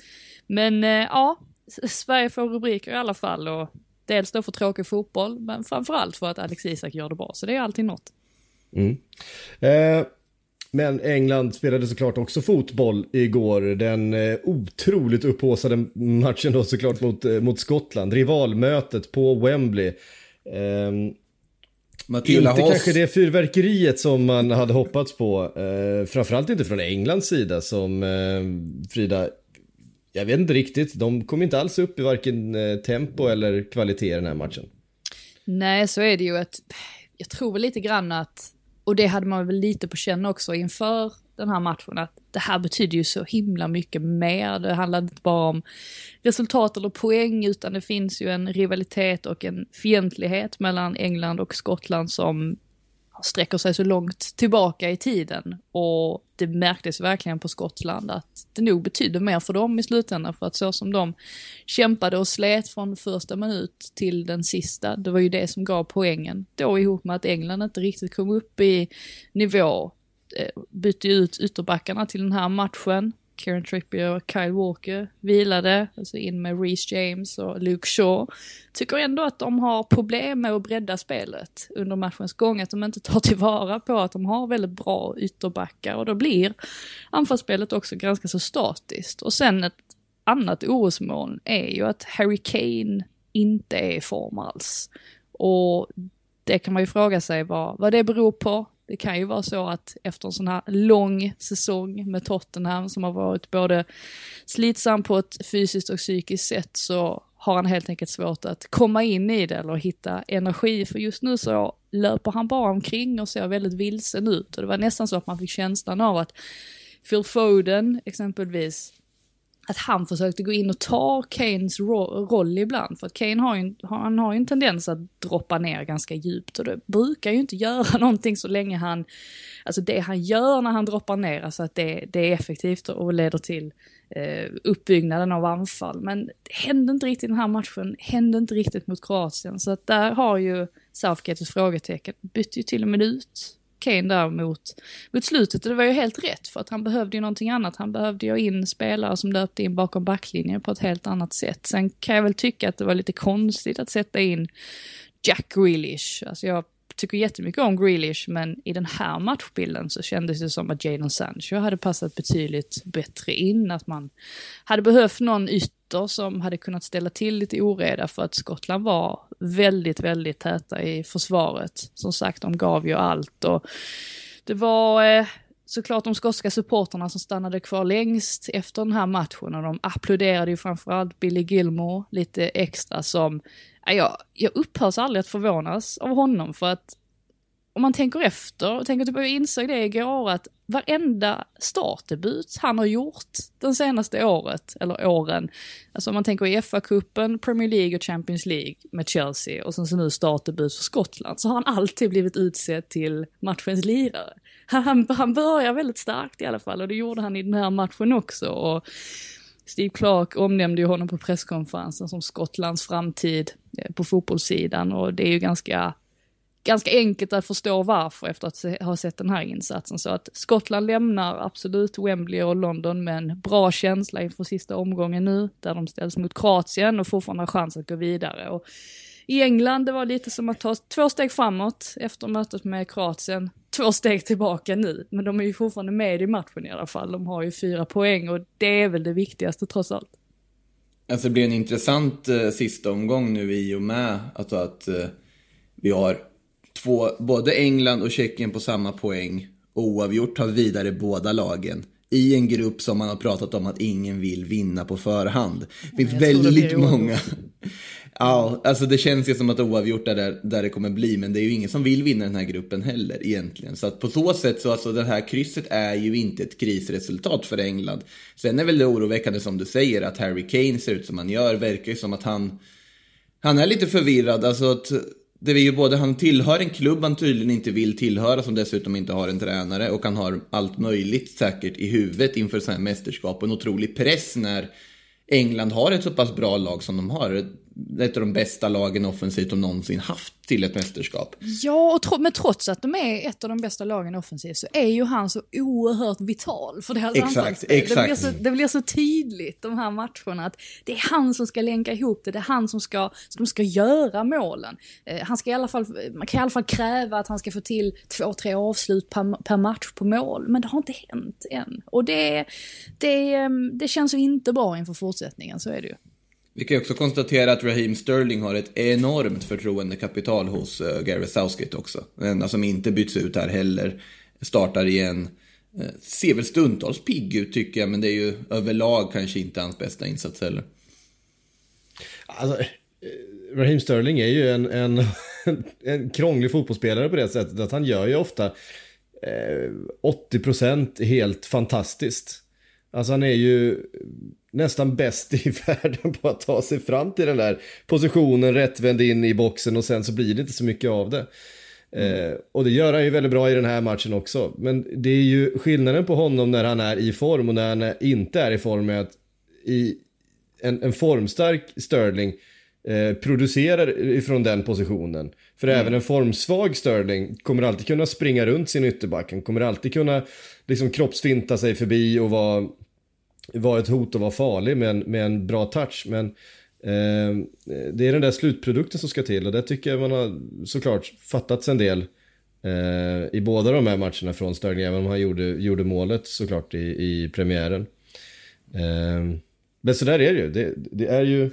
men eh, ja, Sverige får rubriker i alla fall och dels då för tråkig fotboll, men framförallt för att Alex Isak gör det bra, så det är alltid något. Eh, men England spelade såklart också fotboll igår. Den eh, otroligt upphaussade matchen då såklart mot, eh, mot Skottland. Rivalmötet på Wembley. Eh, Matilda inte Haas. kanske det fyrverkeriet som man hade hoppats på. Eh, framförallt inte från Englands sida som eh, Frida, jag vet inte riktigt. De kom inte alls upp i varken eh, tempo eller kvalitet i den här matchen. Nej, så är det ju att jag tror väl lite grann att, och det hade man väl lite på känn också inför den här matchen, att det här betyder ju så himla mycket mer. Det handlar inte bara om resultat eller poäng, utan det finns ju en rivalitet och en fientlighet mellan England och Skottland som sträcker sig så långt tillbaka i tiden. Och det märktes verkligen på Skottland att det nog betydde mer för dem i slutändan. För att så som de kämpade och slet från första minut till den sista, det var ju det som gav poängen. Då ihop med att England inte riktigt kom upp i nivå, eh, bytte ut ytterbackarna till den här matchen. Kieran Trippier och Kyle Walker vilade, alltså in med Reece James och Luke Shaw. Tycker ändå att de har problem med att bredda spelet under matchens gång, att de inte tar tillvara på att de har väldigt bra ytterbackar och då blir anfallsspelet också ganska så statiskt. Och sen ett annat orosmoln är ju att Harry Kane inte är i form alls. Och det kan man ju fråga sig vad, vad det beror på. Det kan ju vara så att efter en sån här lång säsong med Tottenham som har varit både slitsam på ett fysiskt och psykiskt sätt så har han helt enkelt svårt att komma in i det eller hitta energi. För just nu så löper han bara omkring och ser väldigt vilsen ut. Och det var nästan så att man fick känslan av att Phil Foden exempelvis att han försökte gå in och ta Kanes ro- roll ibland. För att Kane har ju, en- han har ju en tendens att droppa ner ganska djupt och det brukar ju inte göra någonting så länge han, alltså det han gör när han droppar ner, alltså att det, det är effektivt och leder till eh, uppbyggnaden av anfall. Men det hände inte riktigt i den här matchen, hände inte riktigt mot Kroatien. Så att där har ju Southgate ett frågetecken, bytte ju till och med ut Kane där mot, mot slutet och det var ju helt rätt för att han behövde ju någonting annat. Han behövde ju in spelare som löpte in bakom backlinjen på ett helt annat sätt. Sen kan jag väl tycka att det var lite konstigt att sätta in Jack Grealish. Alltså jag tycker jättemycket om Grealish, men i den här matchbilden så kändes det som att Jadon Sancho hade passat betydligt bättre in. Att man hade behövt någon ytter som hade kunnat ställa till lite oreda för att Skottland var väldigt, väldigt täta i försvaret. Som sagt, de gav ju allt och det var eh, såklart de skotska supporterna som stannade kvar längst efter den här matchen och de applåderade ju framförallt Billy Gilmore lite extra som jag, jag upphörs aldrig att förvånas av honom för att om man tänker efter, och tänker typ, jag insåg det igår att varenda startdebut han har gjort den senaste året, eller åren, alltså om man tänker i FA-cupen, Premier League och Champions League med Chelsea och sen så nu startdebut för Skottland, så har han alltid blivit utsedd till matchens lirare. Han, han börjar väldigt starkt i alla fall och det gjorde han i den här matchen också. Och Steve Clark omnämnde ju honom på presskonferensen som Skottlands framtid eh, på fotbollssidan och det är ju ganska, ganska enkelt att förstå varför efter att ha sett den här insatsen. Så att Skottland lämnar absolut Wembley och London med en bra känsla inför sista omgången nu, där de ställs mot Kroatien och fortfarande har chans att gå vidare. Och i England, det var lite som att ta två steg framåt efter mötet med Kroatien, två steg tillbaka nu. Men de är ju fortfarande med i matchen i alla fall. De har ju fyra poäng och det är väl det viktigaste trots allt. Alltså det blir en intressant eh, sista omgång nu i och med att, att eh, vi har två, både England och Tjeckien på samma poäng. Oavgjort har vidare båda lagen i en grupp som man har pratat om att ingen vill vinna på förhand. Det finns väldigt många. Ja, alltså det känns ju som att oavgjort är där, där det kommer bli, men det är ju ingen som vill vinna den här gruppen heller egentligen. Så att på så sätt så alltså det här krysset är ju inte ett krisresultat för England. Sen är väl det oroväckande som du säger att Harry Kane ser ut som han gör, verkar ju som att han, han är lite förvirrad. Alltså att det är ju både, han tillhör en klubb han tydligen inte vill tillhöra som dessutom inte har en tränare och han har allt möjligt säkert i huvudet inför sådana här mästerskap och en otrolig press när England har ett så pass bra lag som de har ett av de bästa lagen offensivt de någonsin haft till ett mästerskap. Ja, och tro, men trots att de är ett av de bästa lagen offensivt så är ju han så oerhört vital för deras exakt, exakt. Det blir, så, det blir så tydligt de här matcherna att det är han som ska länka ihop det, det är han som ska, som ska göra målen. Eh, han ska i alla fall, man kan i alla fall kräva att han ska få till två, tre avslut per, per match på mål, men det har inte hänt än. Och det, det, det känns ju inte bra inför fortsättningen, så är det ju. Vi kan också konstatera att Raheem Sterling har ett enormt förtroendekapital hos Gary Gareth Southgate också. En alltså, som inte byts ut här heller. Startar igen. Eh, ser väl stundtals pigg ut tycker jag, men det är ju överlag kanske inte hans bästa insats heller. Alltså, eh, Raheem Sterling är ju en, en, en krånglig fotbollsspelare på det sättet att han gör ju ofta eh, 80% helt fantastiskt. Alltså han är ju nästan bäst i världen på att ta sig fram till den där positionen, rättvänd in i boxen och sen så blir det inte så mycket av det. Mm. Eh, och det gör han ju väldigt bra i den här matchen också. Men det är ju skillnaden på honom när han är i form och när han inte är i form med att i en, en formstark Sterling eh, producerar ifrån den positionen. För mm. även en formsvag Sterling kommer alltid kunna springa runt sin ytterback. Han kommer alltid kunna liksom kroppsfinta sig förbi och vara var ett hot och var farlig med en, med en bra touch. Men eh, det är den där slutprodukten som ska till och det tycker jag man har såklart fattats en del eh, i båda de här matcherna från Sterling, även om han gjorde, gjorde målet såklart i, i premiären. Eh, men så där är det ju. Det, det är ju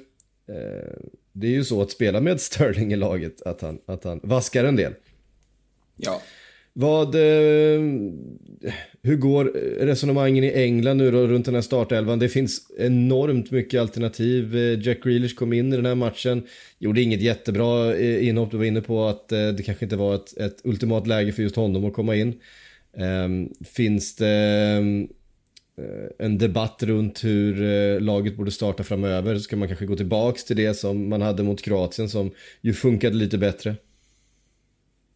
eh, det är ju så att spela med Sterling i laget, att han, att han vaskar en del. Ja. Vad, eh, hur går eh, resonemangen i England nu då runt den här startelvan? Det finns enormt mycket alternativ. Eh, Jack Grealish kom in i den här matchen, gjorde inget jättebra eh, inhopp. Du var inne på att det kanske inte var ett, ett ultimat läge för just honom att komma in. Ehm, finns det en debatt runt hur laget borde starta framöver? Ska man kanske gå tillbaks till det som man hade mot Kroatien som ju funkade lite bättre?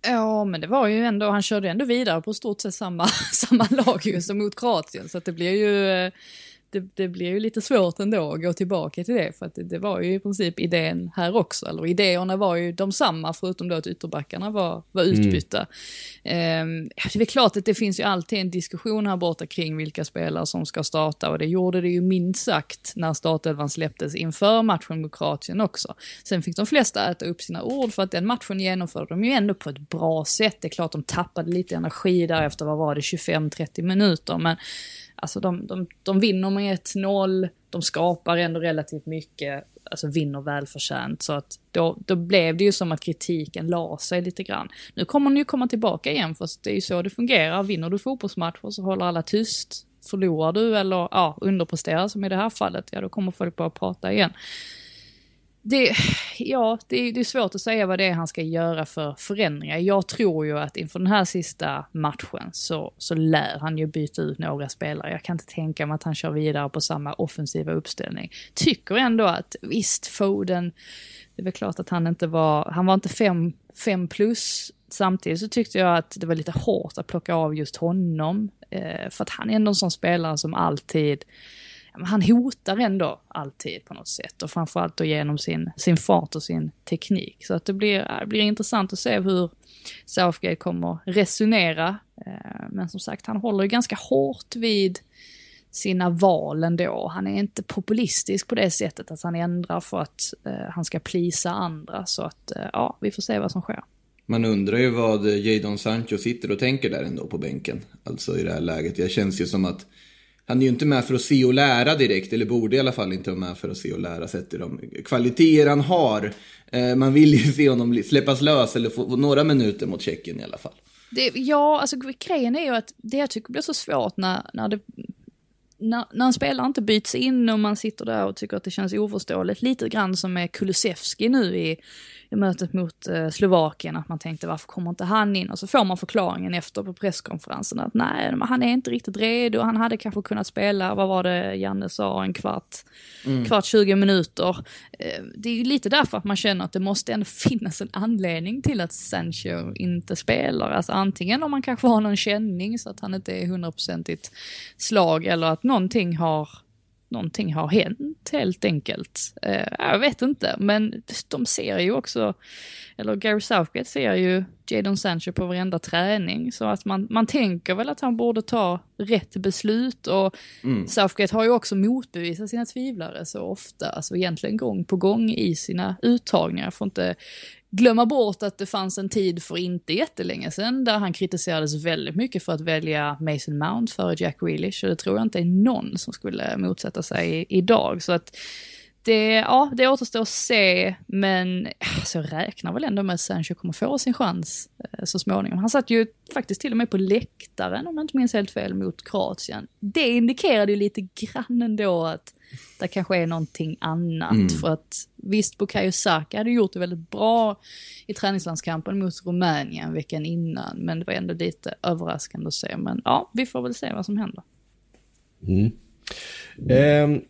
Ja, men det var ju ändå, han körde ändå vidare på stort sett samma, samma lag ju som mot Kroatien, så att det blir ju eh, det, det blir ju lite svårt ändå att gå tillbaka till det för att det, det, var ju i princip idén här också, eller idéerna var ju de samma förutom då att ytterbackarna var, var utbytta. Mm. Um, det är klart att det finns ju alltid en diskussion här borta kring vilka spelare som ska starta och det gjorde det ju minst sagt när startelvan släpptes inför matchen mot Kroatien också. Sen fick de flesta äta upp sina ord för att den matchen genomförde de ju ändå på ett bra sätt. Det är klart de tappade lite energi där efter, vad var det, 25-30 minuter men Alltså de, de, de vinner med 1-0, de skapar ändå relativt mycket, alltså vinner välförtjänt. Så att då, då blev det ju som att kritiken la sig lite grann. Nu kommer den ju komma tillbaka igen, för det är ju så det fungerar. Vinner du fotbollsmatcher så håller alla tyst. Förlorar du eller ja, underpresterar som i det här fallet, ja då kommer folk bara prata igen det, ja, det är, det är svårt att säga vad det är han ska göra för förändringar. Jag tror ju att inför den här sista matchen så, så lär han ju byta ut några spelare. Jag kan inte tänka mig att han kör vidare på samma offensiva uppställning. Tycker ändå att visst, Foden, det är väl klart att han inte var, han var inte fem, fem plus. Samtidigt så tyckte jag att det var lite hårt att plocka av just honom. Eh, för att han är ändå en sån spelare som alltid han hotar ändå alltid på något sätt och framförallt då genom sin, sin fart och sin teknik. Så att det blir, äh, det blir intressant att se hur Southgate kommer resonera. Eh, men som sagt, han håller ju ganska hårt vid sina val ändå. Han är inte populistisk på det sättet att han ändrar för att eh, han ska plisa andra. Så att eh, ja, vi får se vad som sker. Man undrar ju vad Jadon Sancho sitter och tänker där ändå på bänken. Alltså i det här läget. Det känns ju som att han är ju inte med för att se och lära direkt, eller borde i alla fall inte vara med för att se och lära sett till de kvaliteter han har. Eh, man vill ju se honom släppas lös eller få några minuter mot Tjeckien i alla fall. Det, ja, alltså grejen är ju att det jag tycker blir så svårt när, när det när, när en spelare inte byts in och man sitter där och tycker att det känns oförståeligt, lite grann som med Kulusevski nu i, i mötet mot eh, Slovakien, att man tänkte varför kommer inte han in? Och så får man förklaringen efter på presskonferensen att nej, han är inte riktigt redo, han hade kanske kunnat spela, vad var det Janne sa, en kvart, mm. kvart 20 minuter. Eh, det är ju lite därför att man känner att det måste ändå finnas en anledning till att Sancho inte spelar. Alltså antingen om man kanske har någon känning så att han inte är hundraprocentigt slag eller att någonting har någonting har hänt helt enkelt. Uh, jag vet inte, men de ser ju också, eller Gary Southgate ser ju Jadon Sancho på varenda träning, så att man, man tänker väl att han borde ta rätt beslut och mm. Southgate har ju också motbevisat sina tvivlare så ofta, alltså egentligen gång på gång i sina uttagningar. Jag får inte glömma bort att det fanns en tid för inte jättelänge sedan där han kritiserades väldigt mycket för att välja Mason Mount före Jack Grealish och det tror jag inte är någon som skulle motsätta sig idag. Så att det, ja, det återstår att se, men äh, alltså, jag räknar väl ändå med att Sancho kommer få sin chans eh, så småningom. Han satt ju faktiskt till och med på läktaren, om jag inte minns helt fel, mot Kroatien. Det indikerade ju lite grann ändå att det kanske är någonting annat. Mm. För att visst, Bukayo Saka hade gjort det väldigt bra i träningslandskampen mot Rumänien veckan innan, men det var ändå lite överraskande att se. Men ja, vi får väl se vad som händer. Mm. Um.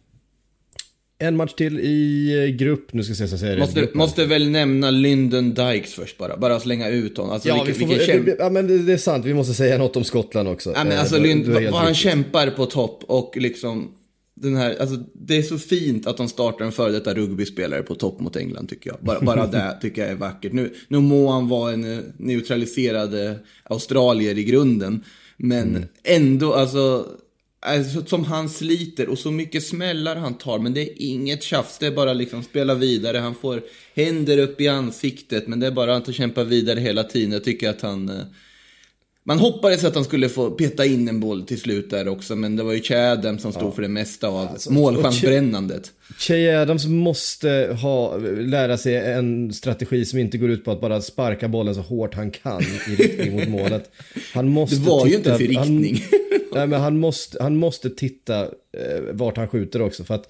En match till i eh, grupp, nu ska jag säger måste. Måste väl nämna Lyndon Dykes först bara, bara slänga ut honom. Alltså, ja, vilken, vi får, vilken ja, men det, det, är sant, vi måste säga något om Skottland också. Ja, men eh, alltså, Lynd, vad han kämpar på topp och liksom den här, alltså, det är så fint att de startar en före detta rugbyspelare på topp mot England tycker jag. Bara, bara det tycker jag är vackert. Nu, nu må han vara en neutraliserad australier i grunden. Men mm. ändå, alltså, alltså, som han sliter och så mycket smällar han tar. Men det är inget tjafs, det är bara liksom spela vidare. Han får händer upp i ansiktet, men det är bara att kämpa vidare hela tiden. Jag tycker att han eh, man hoppades att han skulle få peta in en boll till slut där också, men det var ju Che Adams som stod ja. för det mesta av alltså, målchansbrännandet. Che Adams måste ha, lära sig en strategi som inte går ut på att bara sparka bollen så hårt han kan i riktning mot målet. Han måste det var ju inte för riktning. Han, nej, men han måste, han måste titta eh, vart han skjuter också. För att,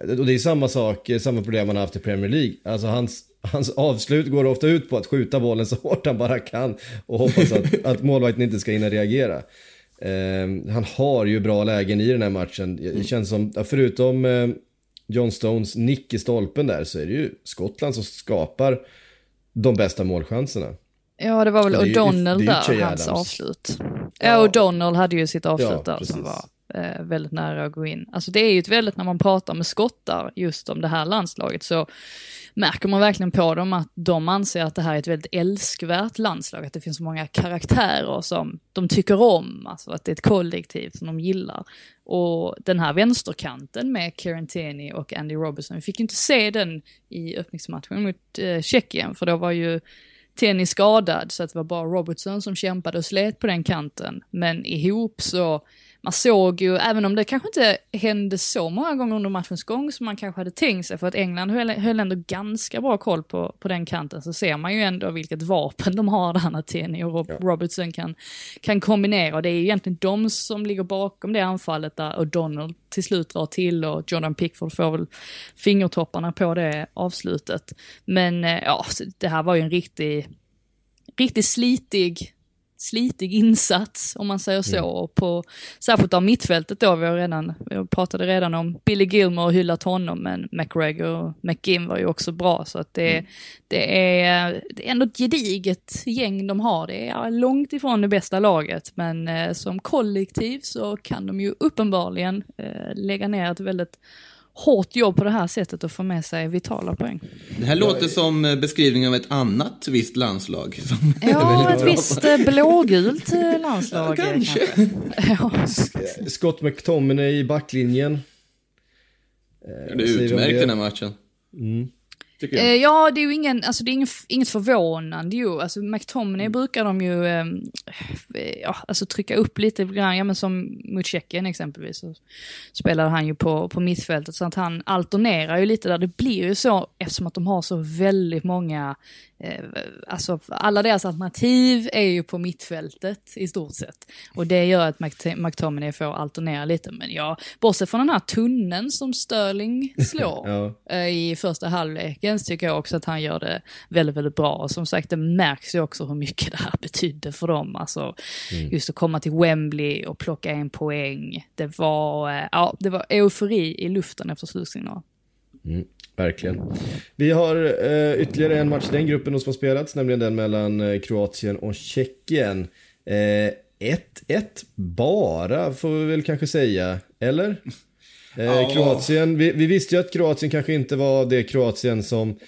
eh, och det är samma sak, samma problem han har haft i Premier League. Alltså hans hans avslut går ofta ut på att skjuta bollen så hårt han bara kan och hoppas att, att målvakten inte ska hinna reagera. Eh, han har ju bra lägen i den här matchen. Det känns som, förutom eh, John Stones nick i stolpen där så är det ju Skottland som skapar de bästa målchanserna. Ja, det var väl O'Donnell där, hans avslut. Ja, O'Donnell hade ju sitt avslut ja, där som var eh, väldigt nära att gå in. Alltså det är ju ett väldigt, när man pratar med skottar just om det här landslaget så märker man verkligen på dem att de anser att det här är ett väldigt älskvärt landslag, att det finns så många karaktärer som de tycker om, alltså att det är ett kollektiv som de gillar. Och den här vänsterkanten med Kieran Tierney och Andy Robertson, vi fick inte se den i öppningsmatchen mot eh, Tjeckien, för då var ju Tenny skadad så att det var bara Robertson som kämpade och slet på den kanten. Men ihop så man såg ju, även om det kanske inte hände så många gånger under matchens gång som man kanske hade tänkt sig, för att England höll, höll ändå ganska bra koll på, på den kanten, så ser man ju ändå vilket vapen de har där när Tenny och Rob ja. Robertson kan, kan kombinera. Och det är ju egentligen de som ligger bakom det anfallet där O'Donnell till slut drar till och Jordan Pickford får väl fingertopparna på det avslutet. Men eh, ja, det här var ju en riktig, riktigt slitig slitig insats om man säger så. Mm. Och på, särskilt av mittfältet då, vi, har redan, vi pratade redan om Billy Gilmore och hyllat honom, men McGregor och McGinn var ju också bra. Så att det, mm. det, är, det är ändå ett gediget gäng de har. Det är långt ifrån det bästa laget, men eh, som kollektiv så kan de ju uppenbarligen eh, lägga ner ett väldigt hårt jobb på det här sättet och få med sig vitala poäng. Det här låter som eh, beskrivning av ett annat visst landslag. ja, ett visst eh, blågult eh, landslag. Ja, kanske. kanske. Scott McTominay i backlinjen. Det är utmärkt den här matchen. Mm. Eh, ja, det är ju ingen, alltså det är ingen, inget förvånande ju. Alltså McTominay mm. brukar de ju, eh, ja, alltså trycka upp lite grann, ja men som mot Tjeckien exempelvis, så spelade han ju på, på mittfältet, så att han alternerar ju lite där. Det blir ju så eftersom att de har så väldigt många alltså alla deras alternativ är ju på mittfältet i stort sett. Och det gör att McTominay får alternera lite. Men ja, bortsett från den här tunneln som Sterling slår ja. Eh, i första halvleken så tycker jag också att han gör det väldigt, väldigt bra. Och som sagt, det märks ju också hur mycket det här betydde för dem. Alltså mm. just att komma till Wembley och plocka en poäng. Det var, eh, ja, det var eufori i luften efter slutsignal. Mm. Verkligen. Vi har eh, ytterligare en match i den gruppen som har spelats, nämligen den mellan eh, Kroatien och Tjeckien. 1-1 eh, bara, får vi väl kanske säga, eller? Eh, Kroatien, vi, vi, visste ju att Kroatien kanske inte var det Kroatien som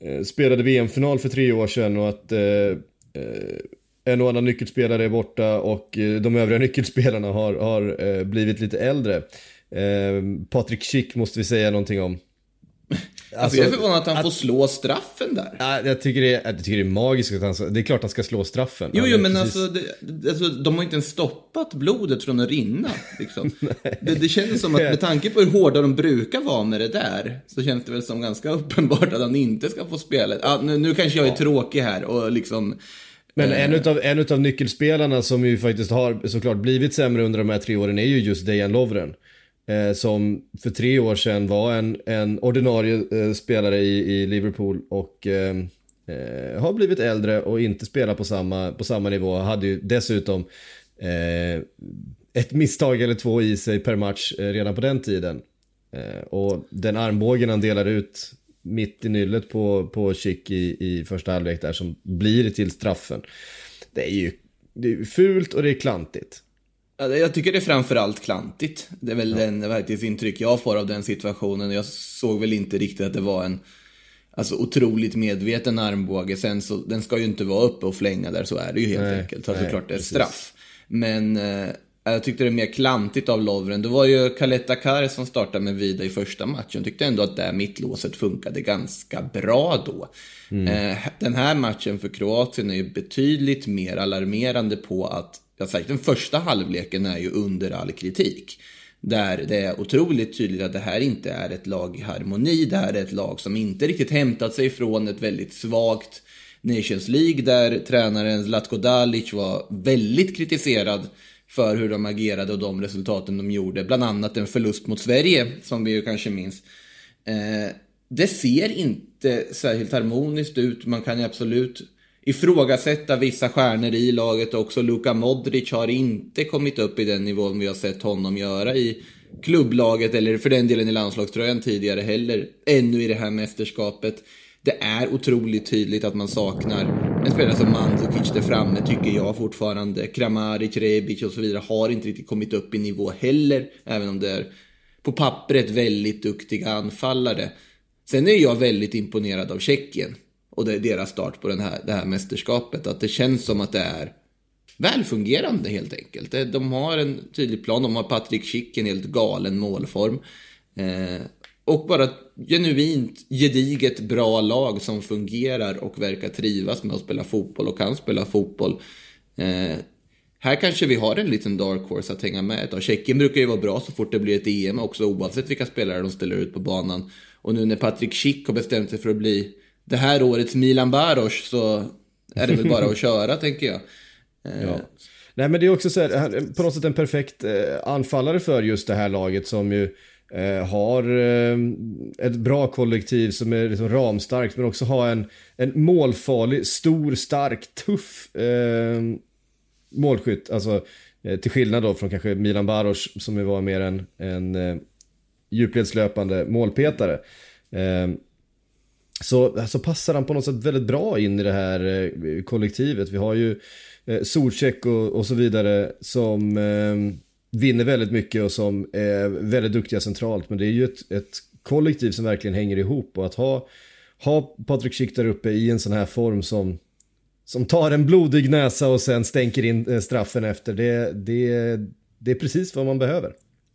eh, spelade VM-final för tre år sedan och att eh, en och annan nyckelspelare är borta och de övriga nyckelspelarna har, har blivit lite äldre. Patrik Schick måste vi säga någonting om. Alltså, alltså, jag är förvånad att han att, får slå straffen där. Ja, jag, tycker det är, jag tycker det är magiskt att han Det är klart han ska slå straffen. Jo, jo men precis... alltså, det, alltså, de har inte ens stoppat blodet från att rinna. Liksom. det, det känns som att med tanke på hur hårda de brukar vara med det där, så känns det väl som ganska uppenbart att han inte ska få spelet. Ah, nu, nu kanske jag är ja. tråkig här och liksom... Men en utav, en utav nyckelspelarna som ju faktiskt har såklart blivit sämre under de här tre åren är ju just Dejan Lovren. Eh, som för tre år sedan var en, en ordinarie eh, spelare i, i Liverpool och eh, eh har blivit äldre och inte spelar på samma, på samma nivå. Hade ju dessutom eh, ett misstag eller två i sig per match eh, redan på den tiden. Eh, och den armbågen han delar ut mitt i nyllet på, på Chick i, i första halvlek där som blir till straffen. Det är ju det är fult och det är klantigt. Jag tycker det är framförallt klantigt. Det är väl ja. den faktiskt intryck jag får av den situationen. Jag såg väl inte riktigt att det var en alltså, otroligt medveten armbåge. Sen så, den ska ju inte vara uppe och flänga där, så är det ju helt nej, enkelt. Så nej, såklart det är straff. Men eh, jag tyckte det är mer klantigt av Lovren. Det var ju Kaletta Kar som startade med Vida i första matchen. Jag tyckte ändå att det mittlåset funkade ganska bra då. Mm. Eh, den här matchen för Kroatien är ju betydligt mer alarmerande på att sagt, den första halvleken är ju under all kritik. Där det är otroligt tydligt att det här inte är ett lag i harmoni. Det här är ett lag som inte riktigt hämtat sig från ett väldigt svagt Nations League där tränaren Zlatko Dalic var väldigt kritiserad för hur de agerade och de resultaten de gjorde. Bland annat en förlust mot Sverige, som vi ju kanske minns. Eh, det ser inte särskilt harmoniskt ut. Man kan ju absolut ifrågasätta vissa stjärnor i laget också. Luka Modric har inte kommit upp i den nivån vi har sett honom göra i klubblaget eller för den delen i landslagströjan tidigare heller. Ännu i det här mästerskapet. Det är otroligt tydligt att man saknar en spelare som Mandzukic där framme tycker jag fortfarande. Kramaric, Rebic och så vidare har inte riktigt kommit upp i nivå heller. Även om det är på pappret väldigt duktiga anfallare. Sen är jag väldigt imponerad av Tjeckien och det, är deras start på den här, det här mästerskapet. Att det känns som att det är välfungerande helt enkelt. De har en tydlig plan, de har Patrik Schick, en helt galen målform. Eh, och bara ett genuint, gediget, bra lag som fungerar och verkar trivas med att spela fotboll och kan spela fotboll. Eh, här kanske vi har en liten dark horse att hänga med ett Tjeckien brukar ju vara bra så fort det blir ett EM också oavsett vilka spelare de ställer ut på banan. Och nu när Patrik Schick har bestämt sig för att bli det här årets Milan Baros så är det väl bara att köra tänker jag. Eh, ja. Nej men det är också så här, på något sätt en perfekt eh, anfallare för just det här laget som ju eh, har ett bra kollektiv som är liksom ramstarkt men också har en, en målfarlig, stor, stark, tuff eh, målskytt. Alltså till skillnad då från kanske Milan Baros som var mer en, en eh, djupledslöpande målpetare. Eh, så, så passar han på något sätt väldigt bra in i det här eh, kollektivet. Vi har ju eh, Zuzek och, och så vidare som eh, vinner väldigt mycket och som är väldigt duktiga centralt. Men det är ju ett, ett kollektiv som verkligen hänger ihop och att ha, ha Patrik Schick där uppe i en sån här form som, som tar en blodig näsa och sen stänker in eh, straffen efter. Det, det, det är precis vad man behöver.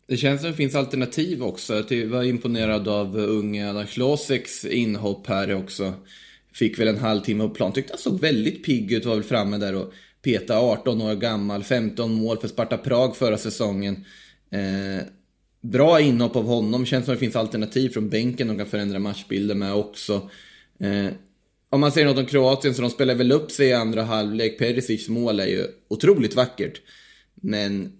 Det känns som det finns alternativ också. Jag var imponerad av unge Adam Kloseks inhopp här också. Fick väl en halvtimme på plan. Tyckte han såg väldigt pigg ut, var väl framme där och peta 18 år gammal, 15 mål för Sparta Prag förra säsongen. Eh, bra inhopp av honom, känns som det finns alternativ från bänken de kan förändra matchbilden med också. Eh, om man säger något om Kroatien så de spelar väl upp sig i andra halvlek. Perisic mål är ju otroligt vackert. Men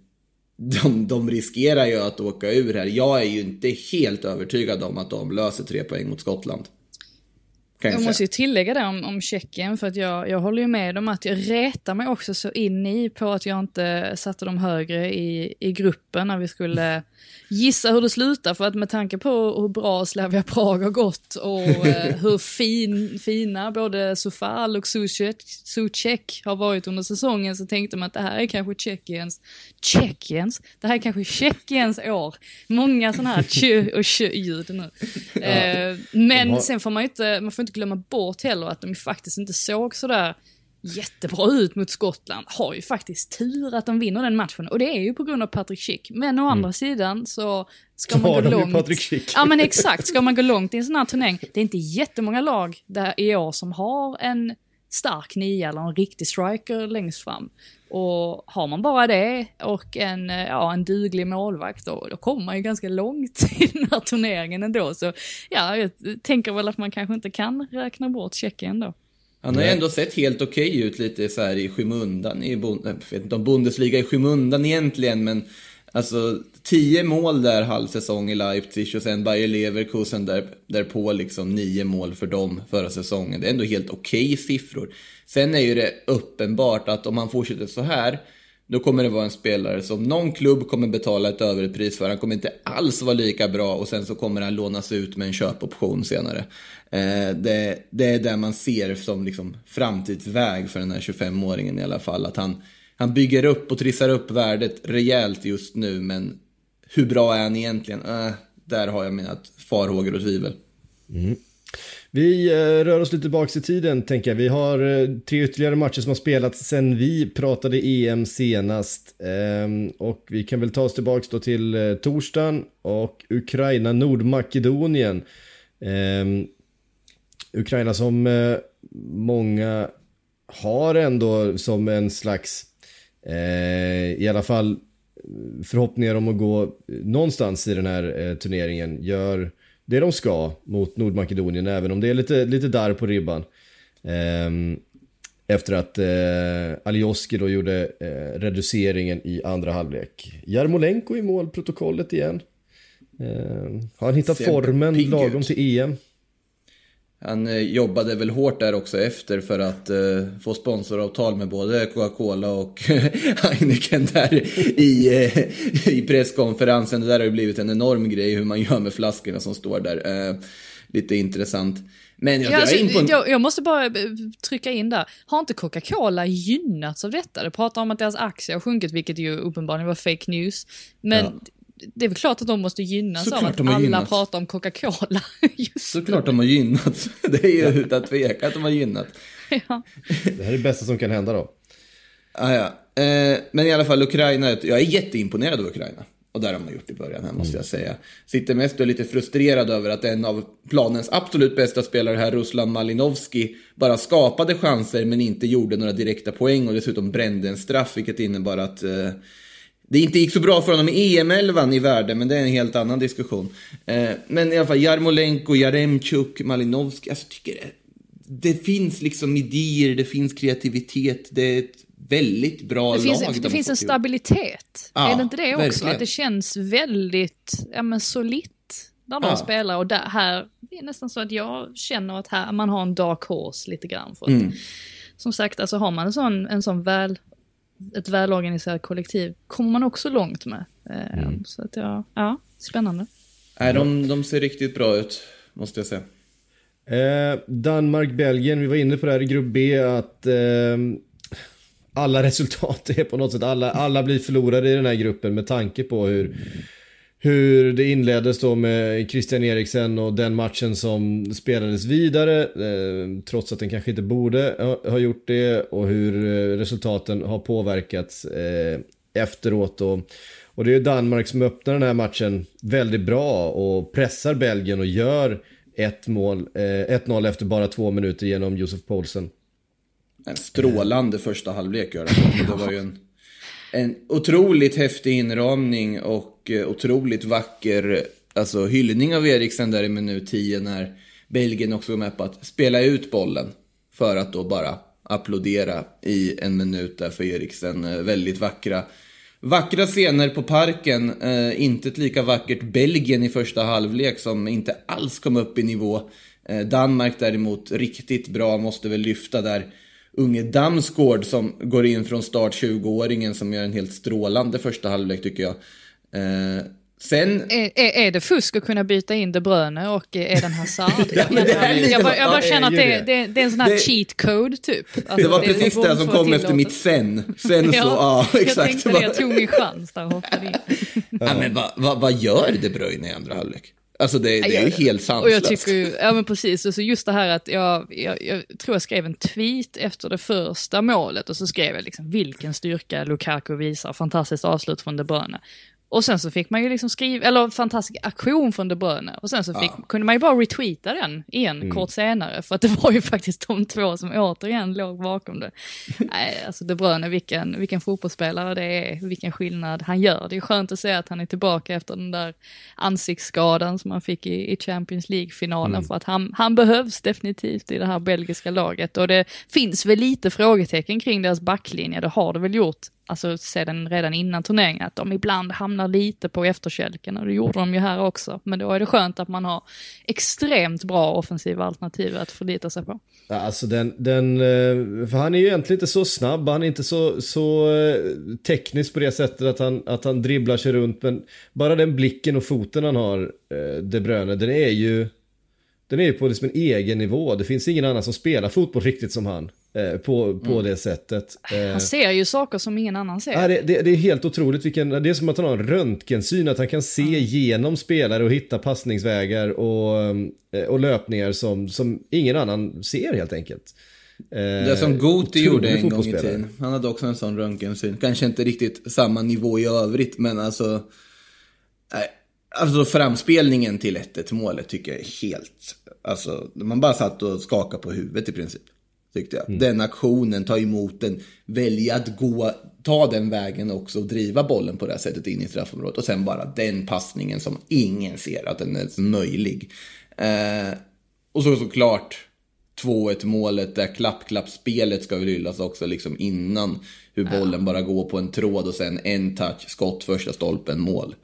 de, de riskerar ju att åka ur här. Jag är ju inte helt övertygad om att de löser tre poäng mot Skottland jag, jag måste ju tillägga det om, om Tjeckien för att jag, jag håller ju med om att jag retar mig också så in i på att jag inte satte dem högre i, i gruppen när vi skulle gissa hur det slutar för att med tanke på hur bra Slavia Prag har gått och eh, hur fin, fina både Sofal och Suchek har varit under säsongen så tänkte man att det här är kanske Tjeckiens, Tjeckiens, det här är kanske Tjeckiens år. Många sådana här tjö och tjö-ljud nu. Eh, men sen får man ju inte, man får inte glömma bort heller att de faktiskt inte såg sådär jättebra ut mot Skottland. Har ju faktiskt tur att de vinner den matchen och det är ju på grund av Patrick Schick. Men å mm. andra sidan så ska så man gå långt. Patrick Schick. Ja men exakt, ska man gå långt i en sån här turnering. Det är inte jättemånga lag där i år som har en stark nia eller en riktig striker längst fram. Och har man bara det och en, ja, en duglig målvakt då, då kommer man ju ganska långt i den här turneringen ändå. Så ja, jag tänker väl att man kanske inte kan räkna bort Tjeckien då. Han har ju ändå sett helt okej okay ut lite så här i skymundan. I, jag vet inte om Bundesliga i skymundan egentligen, men alltså tio mål där halvsäsong i Leipzig och sen Bayer Leverkusen där, därpå liksom nio mål för dem förra säsongen. Det är ändå helt okej okay siffror. Sen är ju det uppenbart att om han fortsätter så här då kommer det vara en spelare som någon klubb kommer betala ett överpris för. Han kommer inte alls vara lika bra och sen så kommer han lånas ut med en köpoption senare. Eh, det, det, är det man ser som liksom framtidsväg för den här 25-åringen i alla fall. Att han, han bygger upp och trissar upp värdet rejält just nu men hur bra är han egentligen? Äh, där har jag mina farhågor och tvivel. Mm. Vi eh, rör oss lite tillbaka i tiden tänker jag. Vi har eh, tre ytterligare matcher som har spelats sen vi pratade EM senast. Ehm, och vi kan väl ta oss tillbaka då till eh, torsdagen och Ukraina, Nordmakedonien. Ehm, Ukraina som många har ändå som en slags, i alla fall förhoppningar om att gå någonstans i den här turneringen. Gör det de ska mot Nordmakedonien, även om det är lite, lite där på ribban. Eh, efter att eh, Alioski då gjorde eh, reduceringen i andra halvlek. Jarmolenko i målprotokollet igen. Eh, har han hittat formen lagom till EM? Han eh, jobbade väl hårt där också efter för att eh, få sponsoravtal med både Coca-Cola och Heineken där i, eh, i presskonferensen. Det där har ju blivit en enorm grej hur man gör med flaskorna som står där. Eh, lite intressant. Men jag Ja, alltså, jag, jag måste bara eh, trycka in där. Har inte Coca-Cola gynnats av detta? Det pratar om att deras aktier har sjunkit, vilket ju uppenbarligen var fake news. Men Ja. Det är väl klart att de måste gynnas Såklart av att alla pratar om Coca-Cola. Just Såklart de har gynnats. Det är ju utan tvekan att de har gynnat. ja. Det här är det bästa som kan hända då. Ah, ja. eh, men i alla fall Ukraina, jag är jätteimponerad av Ukraina. Och där har man gjort i början här måste jag säga. Sitter mest och är lite frustrerad över att en av planens absolut bästa spelare här, Ruslan Malinovski, bara skapade chanser men inte gjorde några direkta poäng och dessutom brände en straff, vilket innebar att eh, det inte gick så bra för honom i EM-11 i världen, men det är en helt annan diskussion. Eh, men i alla fall, Jarmolenko, Jaremchuk, Malinovski, alltså, tycker det, det finns liksom idéer, det finns kreativitet, det är ett väldigt bra Det finns, lag. det de finns en stabilitet. Ja, är det inte det också? verkligen. Att det känns väldigt ja, men solitt när de Ja. spelar. Och där, här, det är nästan så att jag känner att här, man har en dark horse lite grann. För att, Mm. Som sagt, alltså har man en sån, en sån väl, ett välorganiserat kollektiv kommer man också långt med. Eh, Mm. Så att ja, ja, spännande. Nej, de, de ser riktigt bra ut, måste jag säga. Eh, Danmark-Belgien, vi var inne på det här i grupp B att eh, alla resultat är på något sätt, alla, alla blir förlorade i den här gruppen med tanke på hur, hur det inleddes då med Christian Eriksen och den matchen som spelades vidare eh, trots att den kanske inte borde ha, ha gjort det och hur eh, resultaten har påverkats eh, efteråt. Och, och det är Danmark som öppnar den här matchen väldigt bra och pressar Belgien och gör ett mål, eh, 1-0 efter bara två minuter genom Josef Poulsen. En strålande första halvlek gör det. Det var ju en, en otroligt häftig inramning och eh, otroligt vacker alltså, hyllning av Eriksen där i minut 10 när Belgien också går med på att spela ut bollen för att då bara applådera i en minut där för Eriksen. Eh, väldigt vackra Vackra scener på parken, eh, inte ett lika vackert Belgien i första halvlek som inte alls kom upp i nivå. Eh, Danmark däremot riktigt bra, måste väl lyfta där. Unge Damsgaard som går in från start, 20-åringen som gör en helt strålande första halvlek tycker jag. Eh, sen Är, är, är det fusk att kunna byta in De Bruyne och Eden Hazard? Ja, är lite- jag bara, jag bara ja, känner att det är det, det, är en sån här Det- cheat code typ. Alltså, det var precis de det som kom efter mitt sen. Sen så, ja, jag exakt. tänkte det, jag tog min chans där och hoppade in. Ja, men vad vad- vad gör De Bruyne i andra halvlek? Alltså det, det är ju helt Och sanslöst. jag tycker ja men precis, alltså just det här att jag, jag, jag tror jag skrev en tweet efter det första målet och så skrev jag liksom vilken styrka Lukaku visar, fantastiskt avslut från De Bruyne. Och sen så fick man ju liksom skriva, eller fantastisk aktion från De Bruyne. Och sen så fick, kunde man ju bara retweeta den igen kort senare. För att det var ju faktiskt de två som återigen låg bakom det. Nej, alltså De Bruyne, vilken, vilken fotbollsspelare det är, vilken skillnad han gör. Det är skönt att se att han är tillbaka efter den där ansiktsskadan som han fick i, i Champions League-finalen. För att han, han behövs definitivt i det här belgiska laget. Och det finns väl lite frågetecken kring deras backlinje, det har det väl gjort alltså sedan redan innan turneringen, att de ibland hamnar lite på efterkälken och det gjorde de ju här också. Men då är det skönt att man har extremt bra offensiva alternativ att förlita sig på. Alltså den, den, eh, för han är ju egentligen inte så snabb, han är inte så, så eh, teknisk på det sättet att han, att han dribblar sig runt. Men bara den blicken och foten han har, eh, De Bruyne, den är ju, den är ju på liksom en egen nivå. Det finns ingen annan som spelar fotboll riktigt som han eh, På, på det sättet. Eh, Han ser ju saker som ingen annan ser. Ja, det, det, det är helt otroligt vilken, det är som att han har en röntgensyn, att han kan se genom spelare och hitta passningsvägar och, eh, och löpningar som, som ingen annan ser helt enkelt. Det som Goti gjorde en gång i tiden. Han hade också en sån röntgensyn. Kanske inte riktigt samma nivå i övrigt, men alltså... Nej, alltså framspelningen till 1-1 målet tycker jag är helt... Alltså, man bara satt och skakade på huvudet i princip. Tyckte jag. Mm. Den aktionen, ta emot den, välja att gå, ta den vägen också och driva bollen på det här sättet in i straffområdet. Och sen bara den passningen som ingen ser att den är möjlig. Eh, och så såklart 2-1 målet där klapp-klapp-spelet ska väl hyllas också liksom innan. Hur bollen bara går på en tråd och sen en touch, skott, första stolpen, mål.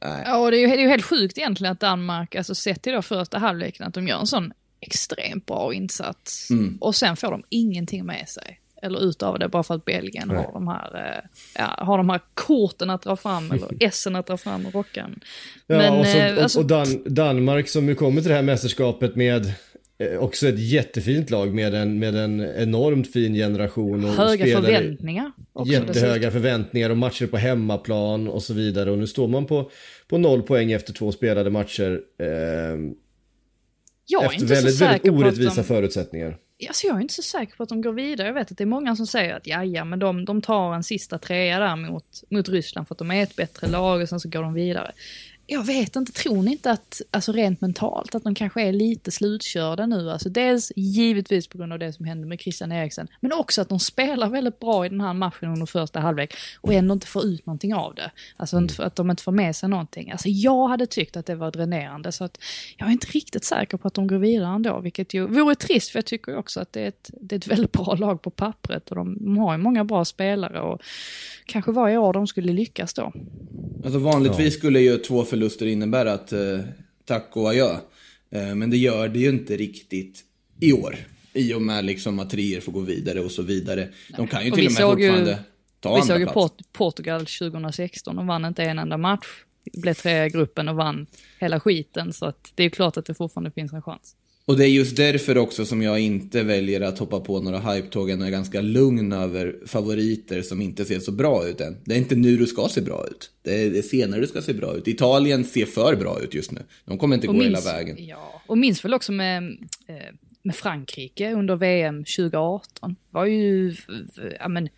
Ja, och det är, ju, det är ju helt sjukt egentligen att Danmark, alltså sett till då första halvleken, att de gör en sån extremt bra insats. Och sen får de ingenting med sig. eller ut av det bara för att Belgien har de, här, eh, ja, har de här korten att dra fram eller essen att dra fram och rockan. Ja, Men, och, så, eh, alltså- och Dan, Danmark som ju kommer till det här mästerskapet med eh, också ett jättefint lag med en, med en enormt fin generation. Och Höga spelare- förväntningar. också Jättehöga dessutom. förväntningar och matcher på hemmaplan och så vidare. Och nu står man på, på noll poäng efter två spelade matcher. Eh, Jag är efter inte väldigt, så väldigt säker på att orättvisa de... förutsättningar. Alltså jag är inte så säker på att de går vidare. Jag vet att det är många som säger att ja, ja, men de, de tar en sista trea där mot, mot Ryssland för att de är ett bättre lag och sen så går de vidare. Jag vet inte, tror ni inte att, alltså rent mentalt, att de kanske är lite slutkörda nu? Alltså dels givetvis på grund av det som hände med Christian Eriksen, men också att de spelar väldigt bra i den här matchen under första halvlek och ändå inte får ut någonting av det. Alltså för att de inte får med sig någonting. Alltså jag hade tyckt att det var dränerande så att jag är inte riktigt säker på att de går vidare ändå, vilket ju vore trist för jag tycker också att det är ett, det är ett väldigt bra lag på pappret och de, de har ju många bra spelare och kanske varje år de skulle lyckas då. Alltså vanligtvis skulle ju två förluster innebära att eh, tack och adjö. Eh, men det gör det ju inte riktigt i år. I och med liksom att treor får gå vidare och så vidare. De kan ju Och till och med såg ju- fortfarande ta Vi såg ju. Port- Portugal 2016, de vann inte en enda match. Blev trea i gruppen och vann hela skiten, så att det är klart att det fortfarande finns en chans. Och det är just därför också som jag inte väljer att hoppa på några hype-tåg och är ganska lugn över favoriter som inte ser så bra ut än. Det är inte nu du ska se bra ut. Det är, det är senare du ska se bra ut. Italien ser för bra ut just nu. De kommer inte Och gå minns- hela vägen. Ja, och minns väl också med, eh, med Frankrike under VM 2018. Var ju, ja men,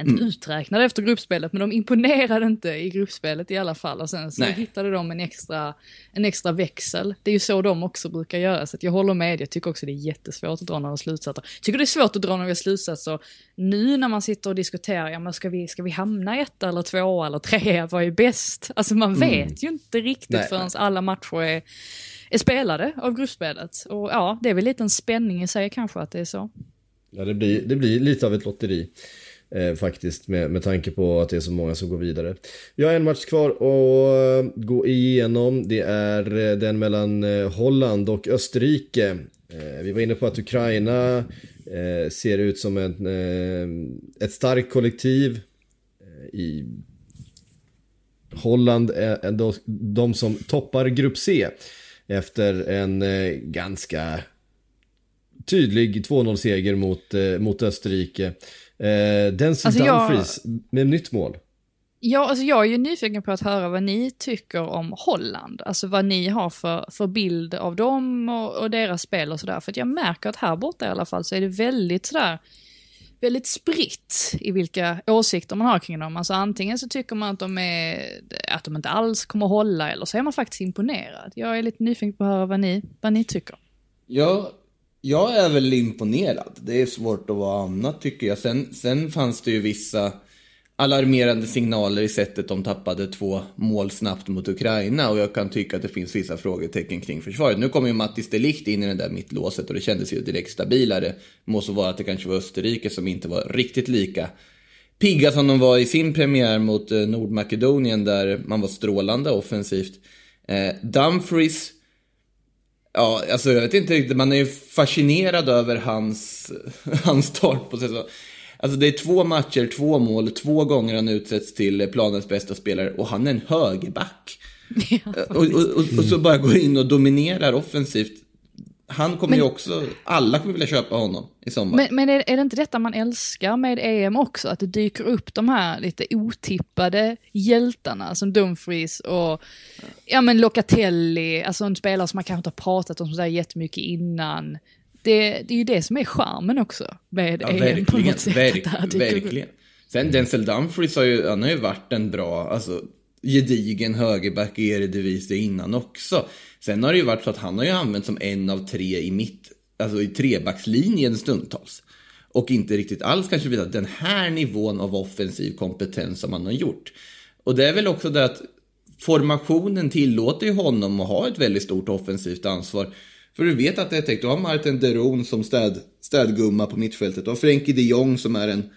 inte Mm. uträknade efter gruppspelet, men de imponerade inte i gruppspelet i alla fall. Och sen så Nej. hittade de en extra, en extra växel. Det är ju så de också brukar göra, så jag håller med. Jag tycker också det är jättesvårt att dra några slutsatser. Jag tycker det är svårt att dra några slutsatser nu när man sitter och diskuterar, ja men ska vi, ska vi hamna etta eller tvåa eller trea, vad är bäst? Alltså man vet ju inte riktigt Nej. förrän alla matcher är är spelade av gruppspelet. Och ja, det är väl lite en spänning i sig kanske att det är så. Ja, det blir, det blir lite av ett lotteri. Eh, faktiskt med, med tanke på att det är så många som går vidare. Vi har en match kvar att eh, gå igenom. Det är eh, den mellan eh, Holland och Österrike. Eh, vi var inne på att Ukraina eh, ser ut som en, eh, ett starkt kollektiv. Eh, I Holland är de, de som toppar grupp C efter en eh, ganska tydlig 2-0-seger mot, eh, mot Österrike. Eh, Denzel Alltså jag- Dumfries med nytt mål. Ja, alltså jag är ju nyfiken på att höra vad ni tycker om Holland. Alltså vad ni har för, för bild av dem och, och deras spel och sådär. För att jag märker att här borta i alla fall så är det väldigt sådär, väldigt spritt i vilka åsikter man har kring dem. Alltså antingen så tycker man att de, är, att de inte alls kommer hålla eller så är man faktiskt imponerad. Jag är lite nyfiken på att höra vad ni, vad ni tycker. Ja, jag är väl imponerad. Det är svårt att vara annat tycker jag. Sen, sen fanns det ju vissa alarmerande signaler i sättet de tappade två mål snabbt mot Ukraina och jag kan tycka att det finns vissa frågetecken kring försvaret. Nu kom ju Mattis Delikt in i det där mittlåset och det kändes ju direkt stabilare. Må så vara att det kanske var Österrike som inte var riktigt lika pigga som de var i sin premiär mot eh, Nordmakedonien där man var strålande offensivt. Eh, Dumfries Ja, alltså jag vet inte riktigt. Man är ju fascinerad över hans, hans start på säsongen. Alltså det är två matcher, två mål, två gånger han utsätts till planens bästa spelare och han är en högerback. och, och, och, och så bara går in och dominerar offensivt. Han kommer ju också, alla kommer vilja köpa honom i sommar. Men, men är, är det inte detta man älskar med EM också? Att det dyker upp de här lite otippade hjältarna som Dumfries och ja men Locatelli, alltså en spelare som man kanske inte har pratat om sådär jättemycket innan. Det, det är ju det som är charmen också med Ja, EM på verkligen. något sätt. Verk, dyker upp. verkligen. Sen Denzel Dumfries har ju, han har ju varit en bra, alltså gedigen högerback i Eredivisie innan också. Sen har det ju varit så att han har ju använt som en av tre i mitt, alltså i trebackslinjen stundtals. Och inte riktigt alls kanske visat den här nivån av offensiv kompetens som han har gjort. Och det är väl också det att formationen tillåter ju honom att ha ett väldigt stort offensivt ansvar. För du vet att det är tänkt, du har Martin Deron som städ, städgumma på mittfältet. Du har Frenkie de Jong som är en,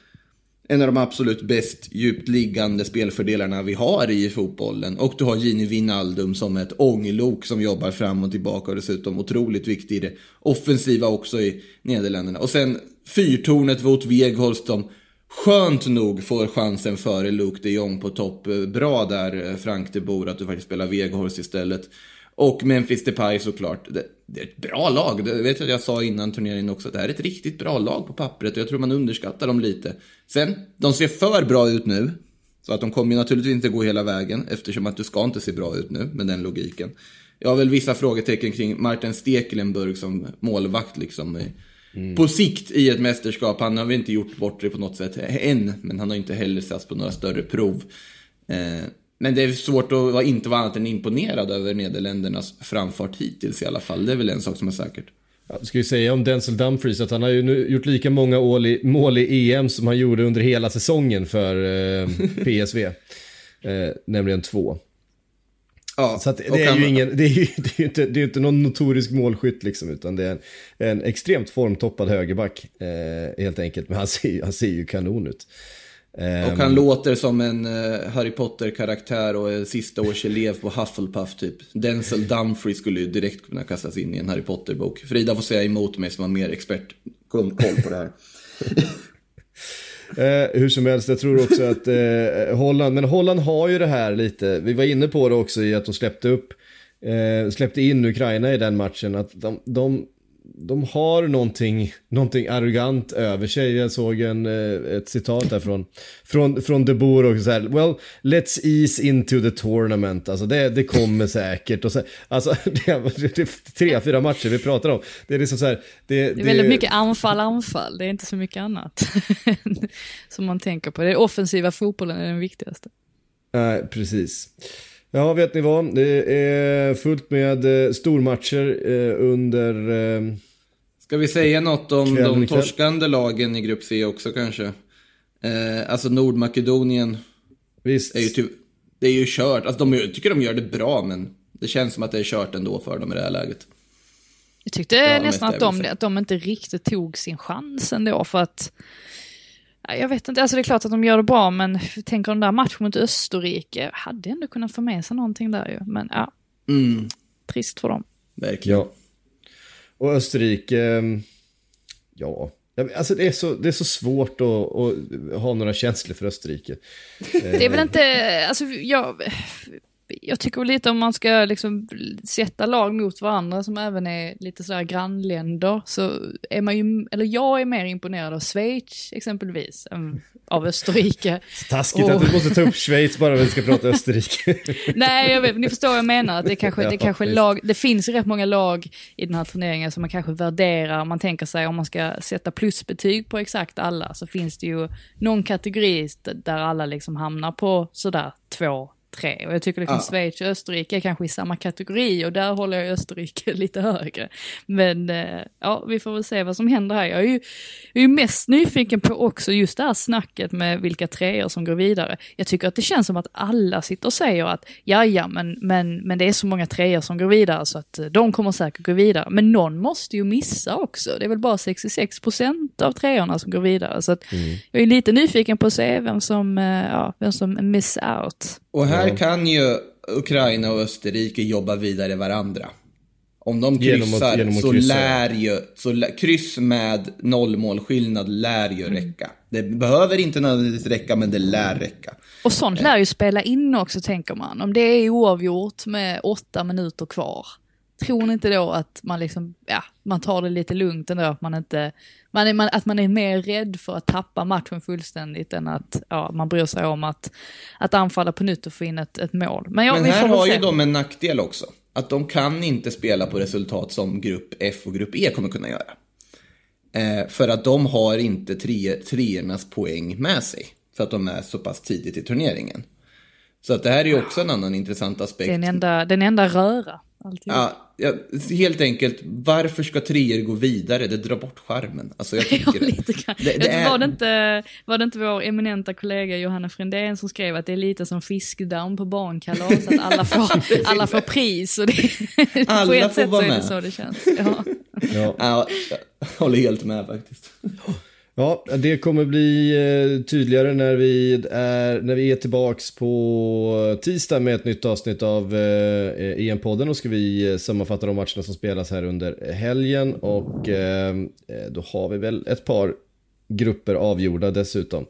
en av de absolut bäst djupt liggande spelfördelarna vi har i fotbollen. Och du har Gini Wijnaldum som är ett ånglok som jobbar fram och tillbaka och dessutom otroligt viktig i det offensiva också i Nederländerna. Och sen fyrtornet Wout Weghorst som skönt nog får chansen före Luke de Jong på topp. Bra där eh, Frank de Boer att du faktiskt spelar Weghorst istället. Och Memphis Depay såklart. Det, det är ett bra lag. Det vet jag att jag sa innan turneringen också. Det här är ett riktigt bra lag på pappret och jag tror man underskattar dem lite. Sen, de ser för bra ut nu. Så att de kommer ju naturligtvis inte gå hela vägen eftersom att du ska inte se bra ut nu med den logiken. Jag har väl vissa frågetecken kring Martin Stekelenburg som målvakt liksom. Mm. På sikt i ett mästerskap. Han har väl inte gjort bort det på något sätt än. Men han har inte heller satts på några större prov. Eh, men det är svårt att inte vara annat än imponerad över Nederländernas framfart hittills i alla fall. Det är väl en sak som är säkert. Ja, ska ju säga om Denzel Dumfries att han har ju nu gjort lika många mål i EM som han gjorde under hela säsongen för eh, PSV. eh, nämligen två. Ja, så det, är han... ju ingen, det, är ju, det, är ju inte, det är inte någon notorisk målskytt liksom, utan det är en, en extremt formtoppad högerback eh, helt enkelt. Men han ser, han ser ju kanon ut. Och han låter som en uh, Harry Potter-karaktär och sista års elev på Hufflepuff typ. Denzel Dumfries skulle ju direkt kunna kastas in i en Harry Potter-bok. Frida får säga emot mig som har mer expert koll på det här. Eh, hur som helst, jag tror också att eh, Holland, men Holland har ju det här lite, vi var inne på det också i att de släppte upp, eh, släppte in Ukraina i den matchen, att de, de de har någonting, någonting arrogant över sig. Jag såg en, eh, ett citat där från, från, från De Boer och så här, well, let's ease into the tournament. Alltså det, det kommer säkert. Och så, alltså det det är tre, fyra matcher vi pratar om. Det är liksom så här, det, det är väldigt mycket anfall, anfall. Det är inte så mycket annat som man tänker på. Det är offensiva fotbollen är den viktigaste. Nej, precis. Ja, vet ni vad? Det är fullt med eh, stormatcher eh, under... Eh, Ska vi säga något om de torskande lagen i grupp C också kanske? Eh, alltså Nordmakedonien. Visst. Är ju typ, det är ju kört. Alltså de, jag tycker de gör det bra, men det känns som att det är kört ändå för dem i det här läget. Jag tyckte ja, nästan att de, att de inte riktigt tog sin chans ändå, för att jag vet inte, alltså det är klart att de gör det bra, men tänker den där matchen mot Österrike, hade ändå kunnat få med sig någonting där ju. Men ja, mm. trist för dem. Verkligen. Ja. Och Österrike, mm, ja, Alltså det är så, det är så svårt att, att ha några känslor för Österrike. Det är väl inte, alltså jag, jag tycker lite om man ska liksom sätta lag mot varandra som även är lite sådär grannländer så är man ju, eller jag är mer imponerad av Schweiz exempelvis än av Österrike. Taskigt och... att du måste ta upp Schweiz bara för att vi ska prata Österrike. Nej, jag vet, ni förstår vad jag menar. Att det kanske, ja, det kanske lag, det finns rätt många lag i den här turneringen som man kanske värderar. Man tänker sig om man ska sätta plusbetyg på exakt alla så finns det ju någon kategori där alla liksom hamnar på sådär två, tre. Och jag tycker liksom ja. Schweiz och Österrike är kanske i samma kategori och där håller jag Österrike lite högre. Men eh, ja, vi får väl se vad som händer här. Jag är ju, jag är mest nyfiken på också just det här snacket med vilka treor som går vidare. Jag tycker att det känns som att alla sitter och säger att ja, ja, men, men, men det är så många treor som går vidare så att eh, de kommer säkert gå vidare. Men någon måste ju missa också. Det är väl bara 66 procent av treorna som går vidare. Så att mm. jag är lite nyfiken på att se vem som, eh, ja, vem som miss out. Och här ja. kan ju Ukraina och Österrike jobba vidare varandra. Om de kryssar genom att, genom att så kryssa. lär ju, så lär, kryss med nollmålskillnad lär ju mm. räcka. Det behöver inte nödvändigtvis räcka, men det lär räcka. Och sånt lär ju spela in också, tänker man. Om det är oavgjort med åtta minuter kvar, tror ni inte då att man liksom, ja, man tar det lite lugnt ändå, att man inte, man är, man, att man är mer rädd för att tappa matchen fullständigt än att, ja, man bryr sig om att, att anfalla på nytt och få in ett, ett mål. Men, ja, Men här har se. ju de en nackdel också, att de kan inte spela på resultat som grupp F och grupp E kommer kunna göra. Eh, för att de har inte tre, treornas poäng med sig, för att de är så pass tidigt i turneringen. Så att det här är ju också en annan intressant aspekt. Den enda, den enda röra. Alltid. Ja, ja, helt enkelt, varför ska treor gå vidare? Det drar bort charmen. Alltså jag tycker ja, lite det, det är... var, det inte, var det inte vår eminenta kollega Johanna Frändén som skrev att det är lite som fiskdamm på barnkalas, att alla får, alla får pris. Och det, alla på ett får sätt vara så med. är det så det känns. Ja. ja. ja jag håller helt med faktiskt. Ja, det kommer bli eh, tydligare när vi är, när vi är tillbaks på tisdag med ett nytt avsnitt av eh, EM-podden. Och ska vi eh, sammanfatta de matcherna som spelas här under helgen. Och då har vi väl ett par grupper avgjorda dessutom.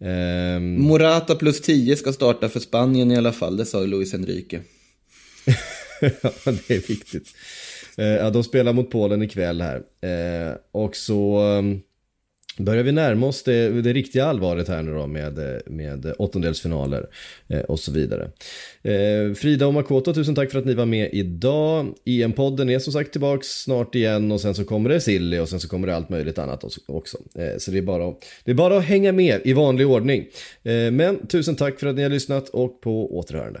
Eh, Morata plus 10 ska starta för Spanien i alla fall, det sa Luis Enrique. ja, det är viktigt. Ja, de spelar mot Polen ikväll här. Och så ehm, börjar vi närma oss det, det riktiga allvaret här nu då med, med åttondelsfinaler eh, och så vidare. Eh, Frida och Makoto, tusen tack för att ni var med idag. EM-podden är som sagt tillbaks snart igen och sen så kommer det Silly och sen så kommer det allt möjligt annat också. Eh, så det är, bara, det är bara att hänga med i vanlig ordning. Men tusen tack för att ni har lyssnat och på återhörande.